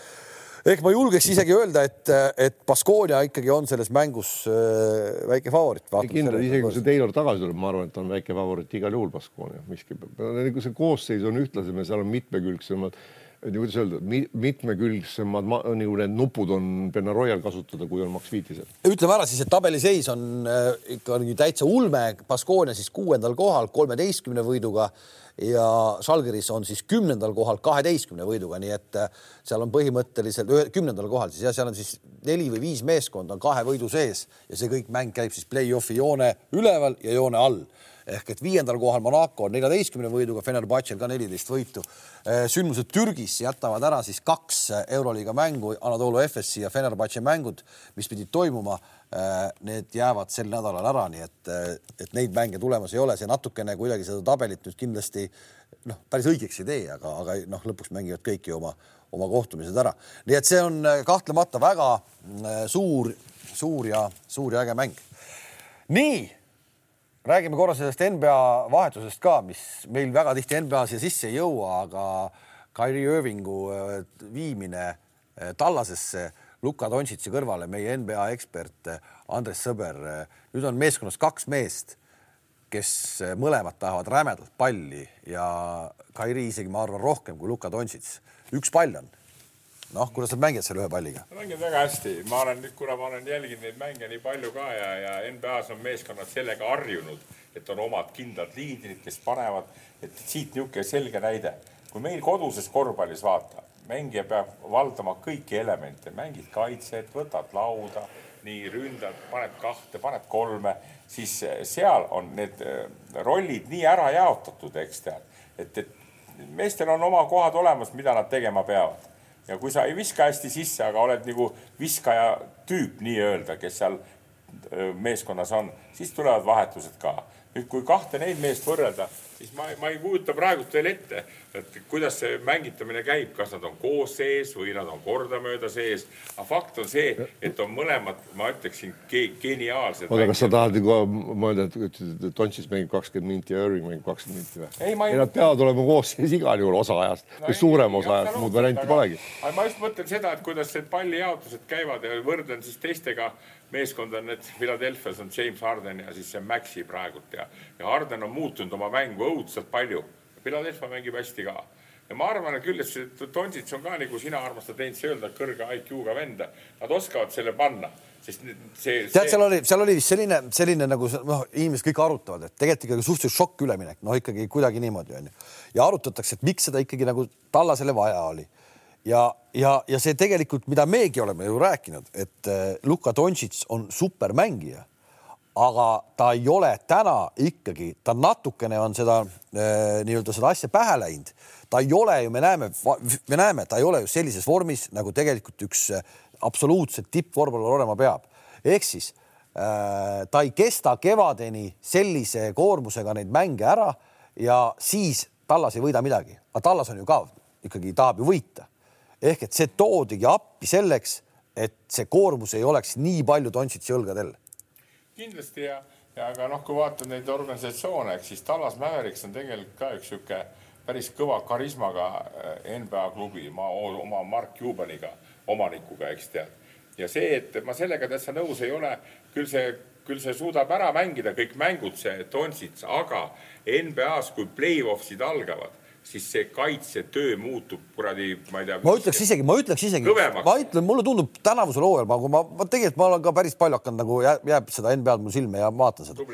Ehk ma julgeks isegi öelda, et, et Baskonia ikkagi on selles mängus äh, väike favoriit. kindlasti, isegi kui see Taylor tagasi tuleb, ma arvan, et on väike favoriit igal juhul Baskonia, miski, nagu see koosseis on ühtlasem ja seal on mitmekülgsemad kuidas öelda, mitmekülgsemad nagu need nupud on Benaroyal kasutada, kui on Max Viitisel. ütleme ära siis, et tabeliseis on äh, ikkagi täitsa ulme, Baskonia siis kuuendal kohal kolmeteistkümne võiduga ja Žalgiris on siis kümnendal kohal kaheteistkümne võiduga, nii et äh, seal on põhimõtteliselt kümnendal kohal siis ja seal on siis neli või viis meeskonda on kahe võidu sees ja see kõik mäng käib siis play-off'i joone üleval ja joone all ehk et viiendal kohal Monaco on neljateistkümne võiduga, Fenerbahce'l ka neliteist võitu. sündmused Türgis jätavad ära siis kaks Euroliiga mängu, Anadolu Efesi ja Fenerbahce mängud, mis pidid toimuma. Need jäävad sel nädalal ära, nii et, et neid mänge tulemas ei ole, see natukene kuidagi seda tabelit nüüd kindlasti noh, päris õigeks ei tee, aga, aga noh, lõpuks mängivad kõik ju oma, oma kohtumised ära. nii et see on kahtlemata väga suur, suur ja suur ja äge mäng. nii räägime korra sellest NBA vahetusest ka, mis meil väga tihti NBA siia sisse ei jõua, aga Kyrie Irvingu äh, viimine äh, Tallasesse Luka Dontšitsi kõrvale, meie NBA ekspert äh, Andres Sõber. nüüd on meeskonnas kaks meest, kes mõlemad tahavad rämedalt palli ja Kyrie isegi, ma arvan, rohkem kui Luka Dontšits. üks pall on noh, kuidas nad mängivad selle ühe palliga? mängivad väga hästi, ma olen nüüd, kuna ma olen jälginud neid mänge nii palju ka ja, ja NBA-s on meeskonnad sellega harjunud, et on omad kindlad liidrid, kes panevad, et siit niisugune selge näide. kui meil koduses korvpallis vaata, mängija peab valdama kõiki elemente, mängid kaitset, võtad lauda, nii ründad, paned kahte, paned kolme, siis seal on need äh, rollid nii ära jaotatud, eks tead, et, et meestel on oma kohad olemas, mida nad tegema peavad ja kui sa ei viska hästi sisse, aga oled nagu viskaja tüüp nii-öelda, kes seal meeskonnas on, siis tulevad vahetused ka. nüüd, kui kahte neid meest võrrelda, siis ma, ma ei kujuta praegust veel ette, et kuidas see mängitamine käib, kas nad on koos sees või nad on kordamööda sees. aga fakt on see, et on mõlemad, ma ütleksin ge, geniaalsed. oota, kas sa tahad nagu mõelda, et Tontšis mängib kakskümmend minti ja Irving mängib kakskümmend minti või? ei, ei, nad peavad olema koos sees igal juhul osa ajast no, või suurem osa ajast, muud varianti polegi. aga ma just mõtlen seda, et kuidas need pallijaotused käivad ja võrdlen siis teistega meeskond on need Philadelphia's on James Harden ja siis see Maxi praegult ja, ja Harden on muutunud oma mängu õudselt palju. Philadelphia mängib hästi ka. Ja ma arvan küll, et see Donsits on ka nagu sina armastad Heinz öelda, kõrge IQ-ga venda. Nad oskavad selle panna, sest see, see.... tead, seal oli, seal oli selline, selline nagu noh, inimesed kõik arutavad, et tegelikult ikkagi suhteliselt šokk üleminek, noh ikkagi kuidagi niimoodi onju ja arutatakse, et miks seda ikkagi nagu Tallasele vaja oli. Ja, ja, ja see tegelikult, mida meiegi oleme ju rääkinud, et äh, Luka Dontšits on supermängija, aga ta ei ole täna ikkagi, ta natukene on seda äh, nii-öelda seda asja pähe läinud. ta ei ole ju, me näeme, me näeme, ta ei ole ju sellises vormis, nagu tegelikult üks äh, absoluutselt tippvormel olema peab. ehk siis äh, ta ei kesta kevadeni sellise koormusega neid mänge ära ja siis Tallas ei võida midagi, aga Tallas on ju ka ikkagi tahab ju võita ehk et see toodigi appi selleks, et see koormus ei oleks nii palju Dončitsi õlgadel. Kindlasti ja, ja aga noh, kui vaatad neid organisatsioone, eks siis Tallas Mavericks on tegelikult ka üks sihuke päris kõva karismaga äh, NBA klubi, ma oma Mark Cubaniga, omanikuga, eks tead. ja see, et ma sellega täitsa nõus ei ole, küll see küll see suudab ära mängida kõik mängud, see Donsits, aga NBA-s, kui play-off'id algavad siis see kaitsetöö muutub kuradi, ma ei tea. ma ütleks isegi, ma ütleks isegi, ma ütlen, mulle tundub tänavusel hooajal, ma, ma, ma tegelikult ma olen ka päris palju hakanud nagu jääb, jääb seda NBA-d mul silme ja vaatan seda.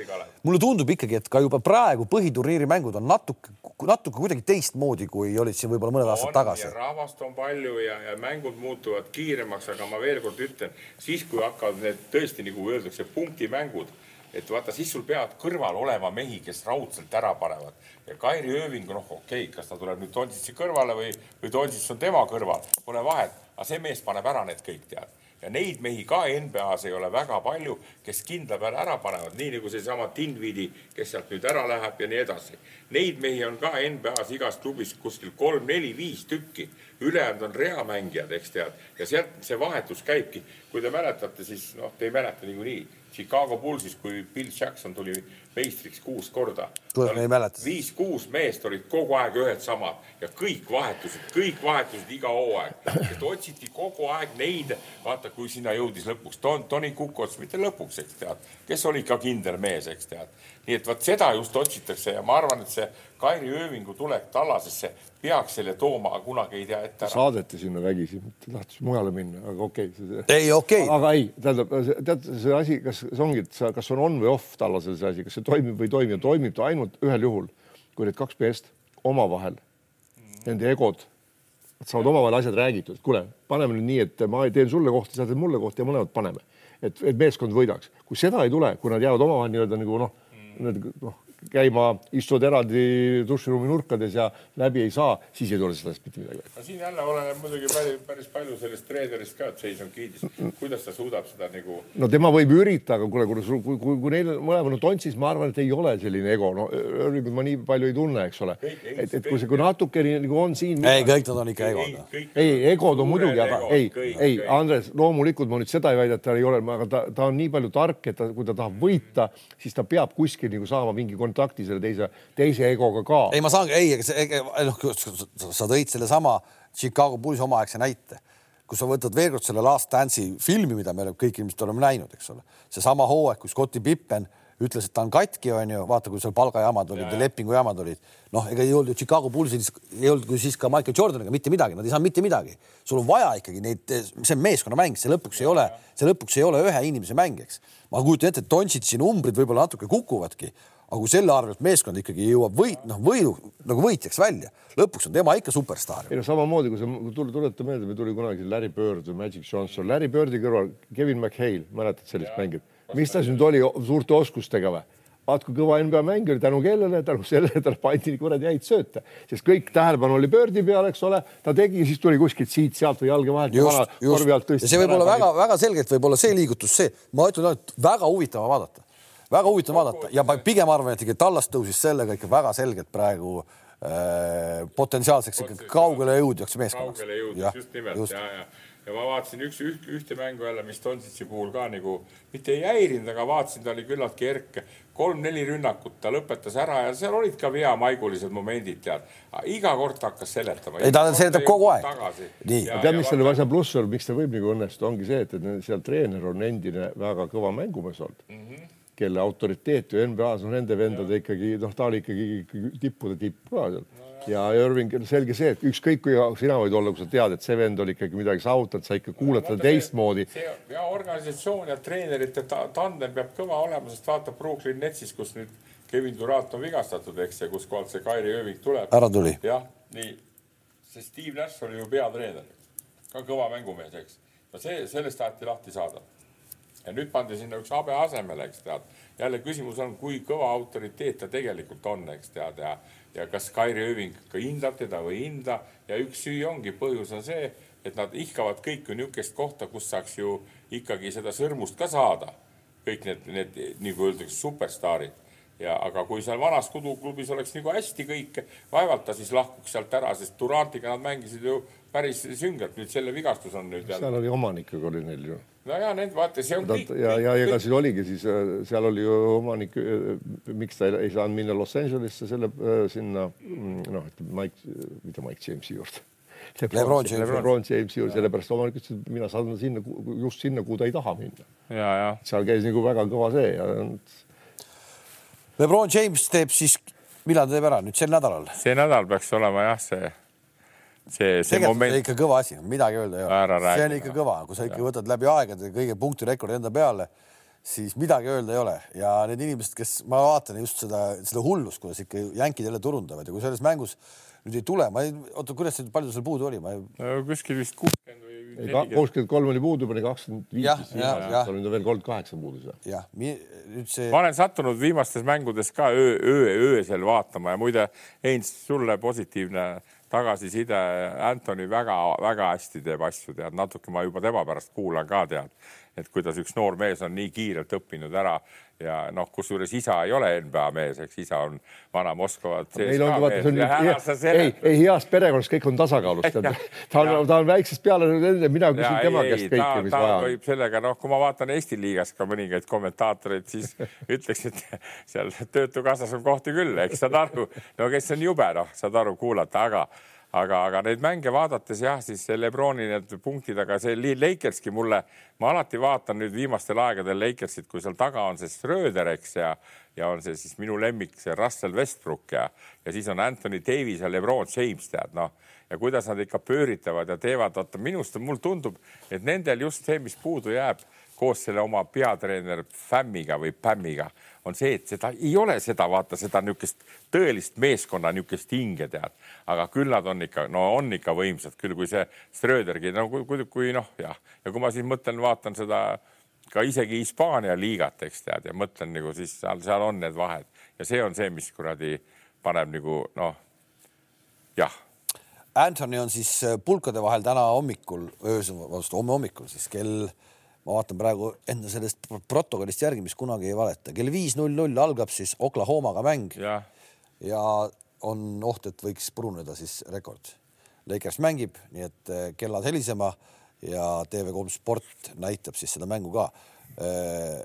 mulle tundub ikkagi, et ka juba praegu põhiturniiri mängud on natuke, natuke kuidagi teistmoodi, kui olid siin võib-olla mõned aastad tagasi. rahvast on palju ja, ja mängud muutuvad kiiremaks, aga ma veel kord ütlen, siis kui hakkavad need tõesti nagu öeldakse, punktimängud et vaata, siis sul peavad kõrval olema mehi, kes raudselt ära panevad. Ja Kairi Ööving, noh, okei okay,, kas ta tuleb nüüd Tonsitsi kõrvale või, või Tonsits on tema kõrval, pole vahet, aga see mees paneb ära need kõik tead. Ja neid mehi ka NBA-s ei ole väga palju, kes kindla peale ära panevad, nii nagu seesama Dinvidi, kes sealt nüüd ära läheb ja nii edasi. Neid mehi on ka NBA-s igas klubis kuskil kolm-neli-viis tükki, ülejäänud on reamängijad, eks tead, ja sealt see vahetus käibki. kui te mäletate, siis noh, te ei mäleta niikuinii Chicago Bullsis, kui Bill Jackson tuli meistriks kuus korda. viis-kuus meest olid kogu aeg ühed samad ja kõik vahetusid, kõik vahetusid iga hooaeg. et otsiti kogu aeg neid, vaata, kui sinna jõudis lõpuks Don, Tony Kukots, mitte lõpuks, eks tead, kes oli ka kindel mees, eks tead. Nii et vot seda just otsitakse ja ma arvan, et see Kairi Öövingu tulek Tallasesse peaks selle tooma, kunagi ei tea ette ära. saadeti sinna vägisi, tahtis mujale minna, aga okei okay.. ei, okei okay.. aga ei, tähendab, tead see asi, kas see ongi, et sa, kas on on või off Tallasel see asi, kas see toimib või ei toimi, toimib ta ainult ühel juhul, kui need kaks meest omavahel mm., nende egod, nad saavad omavahel asjad räägitud, kuule, paneme nüüd nii, et ma teen sulle kohti, sa teed mulle kohti ja mõlemad paneme, et, et meeskond võidaks. kui seda ei tule, kui nad jäävad omavahel nii-öelda nagu noh, need noh käima, istud eraldi duširuumi nurkades ja läbi ei saa, siis ei tule sellest mitte midagi. no siin jälle oleneb muidugi päris, päris palju sellest treenerist ka, et seis on kiidis. kuidas ta suudab seda nagu. no tema võib üritada, aga kuule, kui, kui, kui, kui neil mõlemal on Tontsis, ma arvan, et ei ole selline ego, no Irvingut ma nii palju ei tunne, eks ole. et, et kui see, kui natukene nagu on siin. ei, kõik nad on ikka egod. ei, egod on muidugi, aga ei, ei, Andres, loomulikult ma nüüd seda ei väida, et ta ei ole, aga ta, ta on nii palju tark, et ta, kui ta tahab võita, siis ta peab kuskil nagu saama mingi kontakti selle teise, teise egoga ka. ei, ma saan, ei, noh, sa tõid sellesama Chicago Bulls omaaegse näite kui sa võtad veel kord selle Last Dance'i filmi, mida me kõik ilmselt oleme näinud, eks ole, seesama hooaeg, kus Scotti Pippen ütles, et ta on katki, onju, vaata, kui seal palgajamad olid ja, ja lepingujamad olid. noh, ega ei olnud ju Chicago Bullsil, ei olnud ju siis ka Michael Jordaniga mitte midagi, nad ei saanud mitte midagi. sul on vaja ikkagi neid, see on meeskonnamäng, see lõpuks ei ole, see lõpuks ei ole ühe inimese mäng, eks. ma kujutan ette, et Dontšitši numbrid võib-olla natuke kukuvadki, aga kui selle arvelt meeskond ikkagi jõuab võit, noh, võidu nagu võitjaks välja, lõpuks on tema ikka superstaar. ei no samamoodi, kui sa tule, tuleta meelde, meil tuli kunagi Larry Bird või Magic Johnson, Larry Birdi kõrval Kevin McHale, mäletad sellist mängijat? mis ta siis nüüd oli suurte oskustega või? vaat kui kõva NBA mängija, tänu kellele, tänu sellele talle pandi kuradi häid sööte, sest kõik tähelepanu oli Birdi peal, eks ole, ta tegi, siis tuli kuskilt siit-sealt või jalge vahelt. just, just. see võib olla väga-väga selgelt võib olla see liigutus, see, ma ütlen, et väga huvitav vaadata, väga huvitav vaadata ja ma pigem arvan, et ikka Tallas tõusis sellega ikka väga selgelt praegu äh, potentsiaalseks ikka kaugele jõudjaks meeskonnaks. kaugele jõudjaks, just nimelt just. ja, ja ja ma vaatasin üks üht, ühte mängu jälle, mis Donsitsi puhul ka nagu mitte ei häirinud, aga vaatasin, ta oli küllaltki erke. kolm-neli rünnakut, ta lõpetas ära ja seal olid ka veamaigulised momendid, tead. iga kord hakkas seletama. ei, ta seletab kogu aeg. tead, mis selle asja pluss on, miks ta võib nagu õnnestuda, ongi see, et, et seal treener on endine väga kõva mängumees olnud mm. -hmm kelle autoriteet ju NBA-s on nende vendade ja. ikkagi, noh, ta oli ikkagi, ikkagi tippude tipp ka seal no ja Irving, selge see, et ükskõik kui sina võid olla, kui sa tead, et see vend oli ikkagi midagi saavutanud, sa ikka kuulad teda teistmoodi. ja organisatsioon ja treenerite ta tandem peab kõva olema, sest vaata Brooklyn Netsis, kus nüüd Kevin Durant on vigastatud, eks, ja kuskohalt see Kairi Irving tuleb. ära tuli. jah, nii. see Steve Nash oli ju peatreener, ka kõva mängumees, eks. no see, sellest taheti lahti saada. Ja nüüd pandi sinna üks habe asemele, eks tead. jälle küsimus on, kui kõva autoriteet ta tegelikult on, eks tead ja ja kas Kairi Ööving ka hindab teda või ei hinda ja üks süü ongi, põhjus on see, et nad ihkavad kõik ju niisugust kohta, kus saaks ju ikkagi seda sõrmust ka saada. kõik need, need nagu öeldakse, superstaarid ja aga kui seal vanas koduklubis oleks nagu hästi kõik, vaevalt ta siis lahkuks sealt ära, sest Durantiga nad mängisid ju päris süngelt, nüüd selle vigastus on nüüd. seal oli omanikega oli neil ju no ja need vaata, see on kõik. ja, ja ega siis oligi siis äh, seal oli ju omanik, äh, miks ta ei, ei saanud minna Los Angelesse selle äh, sinna mm, noh, Mike, mitte Mike Jamesi juurde. Lebron James. Lebron Jamesi juurde, sellepärast omanik ütles, et mina saadan sinna just sinna, kuhu ta ei taha minna. seal käis nagu väga kõva see ja. Lebron James teeb siis, millal ta teeb ära nüüd sel nädalal? see nädal peaks olema jah, see see, see moment. ikka kõva asi, midagi öelda ei ole. see on ikka kõva, kui sa ikka võtad läbi aegade kõige punktirekordi enda peale, siis midagi öelda ei ole ja need inimesed, kes ma vaatan just seda, seda hullust, kuidas ikka jänkid jälle turundavad ja kui selles mängus nüüd ei tule, ma ei, oota, kuidas see, palju seal puudu oli, ma ei. kuskil vist kuuskümmend või kuuskümmend kolm oli puudu, pani kakskümmend viis, seal on veel kolmkümmend kaheksa puudus. jah, nüüd see. ma olen sattunud viimastes mängudes ka öö, öö, öösel vaatama ja muide, Heinz, sulle positiivne tagasiside, Anthony väga-väga hästi teeb asju, tead, natuke ma juba tema pärast kuulan ka, tead, et kuidas üks noor mees on nii kiirelt õppinud ära ja noh, kusjuures isa ei ole NBA mees, eks isa on vana Moskva CSKA mees. ei, ei heas perekonnas kõik on tasakaalus, tead. ta on, ta on väiksest peale, mina küsin ja, tema ei, käest kõike, mis vaja on. sellega, noh, kui ma vaatan Eesti liigas ka mõningaid kommentaatoreid, siis ütleks, et seal Töötukassas on kohti küll, eks saad aru, no kes on jube, noh, saad aru, kuulata, aga aga, aga neid mänge vaadates jah, siis Lebroni need punktid, aga see Lakerski mulle, ma alati vaatan nüüd viimastel aegadel Lakersit, kui seal taga on see Schröder, eks ja ja on see siis minu lemmik, see Russell Westbrook ja, ja siis on Anthony Davis ja Lebron James tead noh. Ja kuidas nad ikka pööritavad ja teevad, vaata minust, mulle tundub, et nendel just see, mis puudu jääb koos selle oma peatreener Fämmiga või Pämmiga on see, et seda ei ole seda, vaata seda niisugust tõelist meeskonna niisugust hinge tead, aga küll nad on ikka, no on ikka võimsad. Küll, kui see Schrödergi no kui, kui, kui noh, jah, ja kui ma siis mõtlen, vaatan seda ka isegi Hispaania liigat, eks tead, ja mõtlen nagu siis seal, seal on need vahed. Ja see on see, mis kuradi paneb nagu noh, jah. Anthony on siis äh, pulkade vahel täna hommikul, öösel, vabandust, homme hommikul siis kell, ma vaatan praegu enda sellest protokollist järgi, mis kunagi ei valeta, kell viis null null algab siis Oklahomaga mäng ja, ja on oht, et võiks puruneda siis rekord. Lakers mängib, nii et äh, kellad helisema ja TV3 Sport näitab siis seda mängu ka. Äh,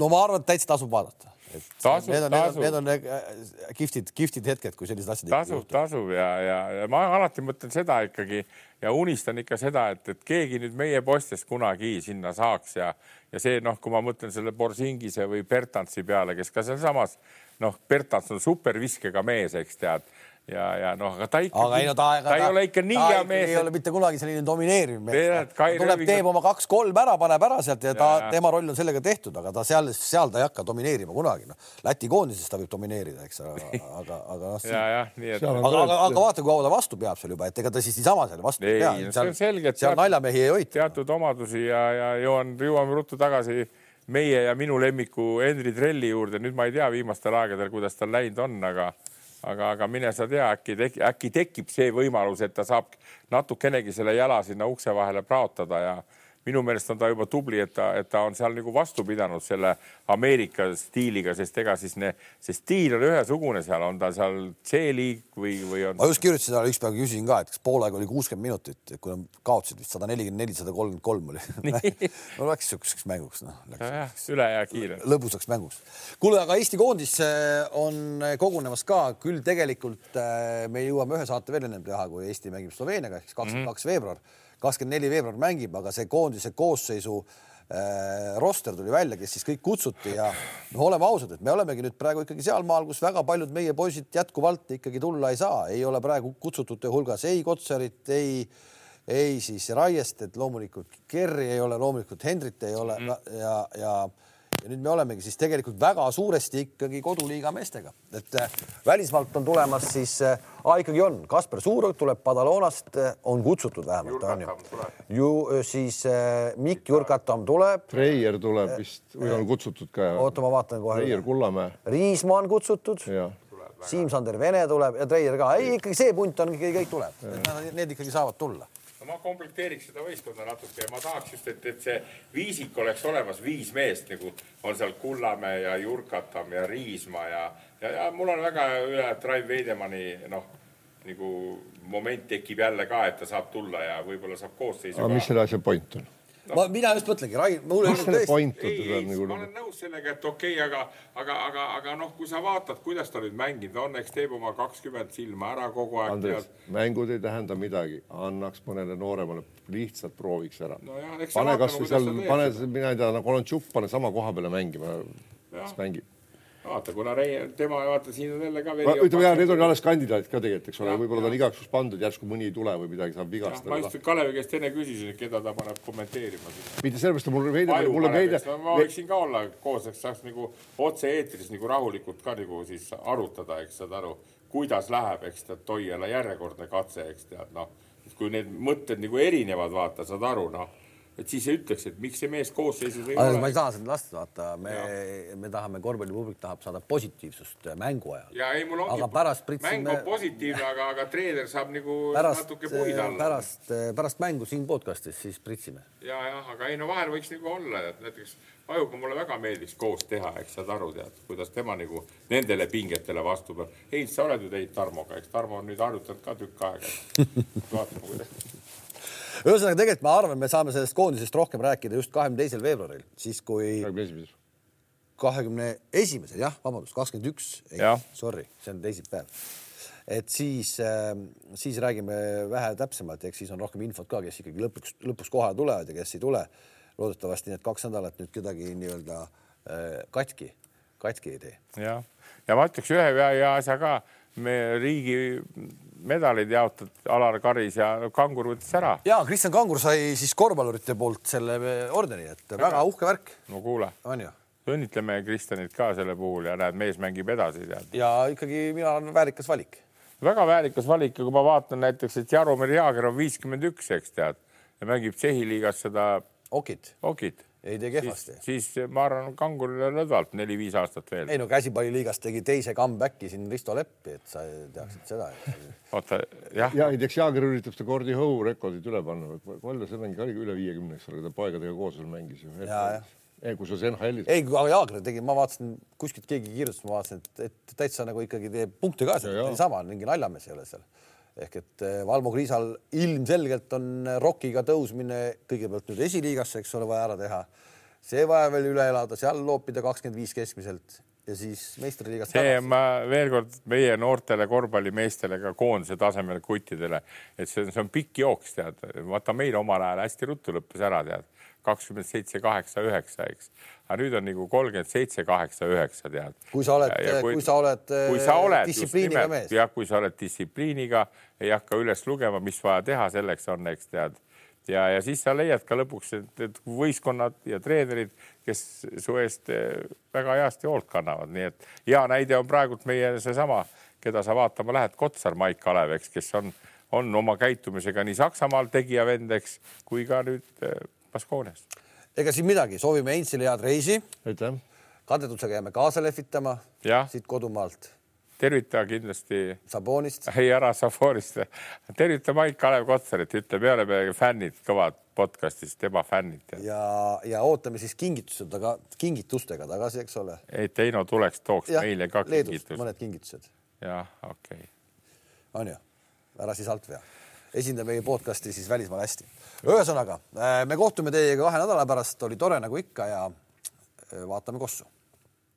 no ma arvan, et täitsa tasub vaadata tasub, need on, tasub. need on, need on kihvtid, kihvtid hetked, kui sellised asjad tasub, tasub ja, ja, ja ma alati mõtlen seda ikkagi ja unistan ikka seda, et, et keegi nüüd meie postist kunagi sinna saaks ja, ja see noh, kui ma mõtlen selle Borsingise või Bertantsi peale, kes ka sealsamas noh, Bertants on superviskega mees, eks tead ja, ja noh, aga ta ikkagi, aga ei no ta, ta, ta ei ole ikka nii hea mees. ei ole mitte kunagi selline domineeriv mees. tuleb, teeb oma kaks-kolm ära, paneb ära sealt ja ta, tema roll on sellega tehtud, aga ta seal, seal ta ei hakka domineerima kunagi. noh, Läti koondises ta võib domineerida, eks, aga, aga, aga noh. ja, jah, nii et. aga, aga, aga vaata, kui kaua ta vastu peab seal juba, et ega ta siis niisama seal vastu ei pea. see on selge, et seal naljamehi ei hoita. teatud omadusi ja, ja jõuan, jõuame ruttu tagasi meie ja minu lemmiku Henri Trelli juurde. nüüd ma ei tea viimastel aegadel, kuidas tal läinud on, aga aga, aga mine sa tea, äkki tek,, äkki tekib see võimalus, et ta saab natukenegi selle jala sinna ukse vahele praotada ja minu meelest on ta juba tubli, et ta, et ta on seal nagu vastu pidanud selle Ameerika stiiliga, sest ega siis ne, see stiil on ühesugune seal, on ta seal C-liig või, või on. ma just kirjutasin talle ükspäev, küsisin ka, et kas poolaeg oli kuuskümmend minutit, kui nad kaotasid vist sada nelikümmend neli, sada kolmkümmend kolm oli. no läks siukseks mänguks, noh. üle ja kiire. lõbusaks mänguks. kuule, aga Eesti koondis äh, on kogunemas ka, küll tegelikult äh, me jõuame ühe saate veel ennem teha, kui Eesti mängib Sloveeniaga ehk siis kakskümmend kaks veebruar kakskümmend neli veebruar mängib, aga see koondise koosseisu äh, roster tuli välja, kes siis kõik kutsuti ja noh, oleme ausad, et me olemegi nüüd praegu ikkagi sealmaal, kus väga paljud meie poisid jätkuvalt ikkagi tulla ei saa, ei ole praegu kutsutute hulgas ei Kotsarit, ei ei siis Raiestet, loomulikult Kerri ei ole, loomulikult Hendrit ei ole mm -hmm. ja, ja ja nüüd me olemegi siis tegelikult väga suuresti ikkagi koduliiga meestega, et äh, välismaalt on tulemas siis äh,, ikkagi on, Kasper Suurõg tuleb Padalonast äh,, on kutsutud vähemalt, on ju. ju äh, siis äh, Mikk Jurkatam tuleb. Treier tuleb vist või on kutsutud ka? oota, ma vaatan kohe. Treier Kullamäe. Riismaa on kutsutud. Siim-Sander Vene tuleb ja Treier ka, ei ikkagi see punt on kõik tuleb, et nad, need ikkagi saavad tulla no ma komplekteeriks seda võistkonda natuke ja ma tahaks just, et, et see viisik oleks olemas, viis meest nagu on seal Kullamäe ja Jurkatam ja Riismaa ja, ja, ja mul on väga üle, Raiv Veidemanni noh, nagu moment tekib jälle ka, et ta saab tulla ja võib-olla saab koosseisu. aga mis selle asja point on? No.. ma, mina just mõtlengi, Rai, mulle mis selle point on? ei, ei, nagu... ma olen nõus sellega, et okei okay,, aga, aga, aga, aga noh, kui sa vaatad, kuidas ta nüüd mänginud on, eks teeb oma kakskümmend silma ära kogu aeg. Andres, mängud ei tähenda midagi, annaks mõnele nooremale, lihtsalt prooviks ära no. pane kasvõi seal, pane, mina ei tea, nagu Kolontšuk, pane sama koha peale mängima, siis mängib vaata, kuna Rein, tema vaata siin on jälle ka veri. ütleme ja need on alles kandidaadid ka tegelikult, eks ole, võib-olla ta on igaks juhuks pandud, järsku mõni ei tule või midagi saab vigastada. ma just Kalevi käest enne küsisin, et keda ta paneb kommenteerima. mitte sellepärast, et mul veidi, mul on veidi. ma võiksin ka olla koos, eks saaks nagu otse-eetris nagu rahulikult ka nagu siis arutada, eks saad aru, kuidas läheb, eks tead, Toiala järjekordne katse, eks tead, noh, kui need mõtted nagu erinevad, vaata, saad aru, noh et siis ütleks, et miks see mees koosseisus ei ole. ma ei taha seda lasta, vaata, me, me tahame, korvpallipublik tahab saada positiivsust äh, mängu ajal. ja ei, mul ongi. aga pärast mäng on positiivne, aga, aga treener saab nagu pärast, natuke puida alla. pärast, äh, pärast mängu siin podcast'is siis pritsime. ja, jah, aga ei no vahel võiks nagu olla, et näiteks Ajuga mulle väga meeldiks koos teha, eks saad aru, tead, kuidas tema nagu nendele pingetele vastu peab. Heits, sa oled ju teinud Tarmoga, eks Tarmo on nüüd harjutanud ka tükk aega. vaatame, kuidas ühesõnaga tegelikult ma arvan, me saame sellest koondisest rohkem rääkida just kahekümne teisel veebruaril, siis kui. kahekümne esimesel. kahekümne esimesel jah, vabandust, kakskümmend üks, sorry, see on teisipäev. et siis äh,, siis räägime vähe täpsemalt, eks siis on rohkem infot ka, kes ikkagi lõpuks, lõpuks kohale tulevad ja kes ei tule. loodetavasti need kaks nädalat nüüd kedagi nii-öelda äh, katki, katki ei tee. jah, ja ma ütleks ühe hea asja ka, me riigi medalid jaotati Alar Karis ja Kangur võttis ära. ja Kristjan Kangur sai siis korvpallurite poolt selle ordeni, et väga, väga uhke värk. no kuule, õnnitleme Kristjanit ka selle puhul ja näed, mees mängib edasi tead. ja ikkagi mina olen väärikas valik. väga väärikas valik ja kui ma vaatan näiteks, et Jaromir Jaager on viiskümmend üks, eks tead, ja mängib Tšehhi liigas seda Okit, Okit ei tee kehvasti. siis ma arvan, kangurile lõdvalt neli-viis aastat veel. ei no käsipalliliigas tegi teise comeback'i siin Risto Leppi, et sa teaksid seda. oota, jah. ja ei teaks, Jaager üritab seda Gordi Howe rekordit üle panna, palju see mäng oli üle viiekümne, eks ole, ta poegadega koos veel mängis ju. ei, kui sa NHL-is. ei, aga Jaager tegi, ma vaatasin kuskilt keegi kirjutas, ma vaatasin, et, et täitsa nagu ikkagi teeb punkte ka seal, niisama mingi naljamees ei ole seal ehk et eh, Valmo Kriisal ilmselgelt on Rockiga tõusmine kõigepealt nüüd esiliigasse, eks ole, vaja ära teha. see vaja veel üle elada, seal loopida kakskümmend viis keskmiselt ja siis meistriliigas. see ma veel kord meie noortele korvpallimeestele ka koondise tasemel kuttidele, et see on, see on pikk jooks, tead. vaata meil omal ajal hästi ruttu lõppes ära, tead kakskümmend seitse, kaheksa, üheksa, eks. aga nüüd on nagu kolmkümmend seitse, kaheksa, üheksa, tead. kui sa oled, kui sa oled, kui sa oled äh, distsipliiniga mees. jah, kui sa oled distsipliiniga, ei hakka üles lugema, mis vaja teha selleks on, eks tead. ja, ja siis sa leiad ka lõpuks, et võistkonnad ja treenerid, kes su eest äh, väga heasti hoolt kannavad, nii et hea näide on praegult meie seesama, keda sa vaatama lähed, Kotsar Maik Kalev, eks, kes on, on oma käitumisega nii Saksamaal tegija vend, eks, kui ka nüüd äh, Baskoonias. ega siin midagi, soovime Einsile head reisi. aitäh. kadedusega jääme kaasa lehvitama siit kodumaalt. tervita kindlasti. Sabonist. ei, ära Sabonist. tervita Mait Kalev Kotsarit, ütle, me oleme fännid, kõvad podcast'is, tema fännid. ja, ja ootame siis kingitused taga, kingitustega tagasi, eks ole. et Heino tuleks, tooks ja, meile ka kingitused. mõned kingitused. jah, okei okay.. on ju, ära siis alt vea esinda meie podcast'i siis välismaal hästi. ühesõnaga, äh, me kohtume teiega kahe nädala pärast, oli tore nagu ikka ja äh, vaatame kossu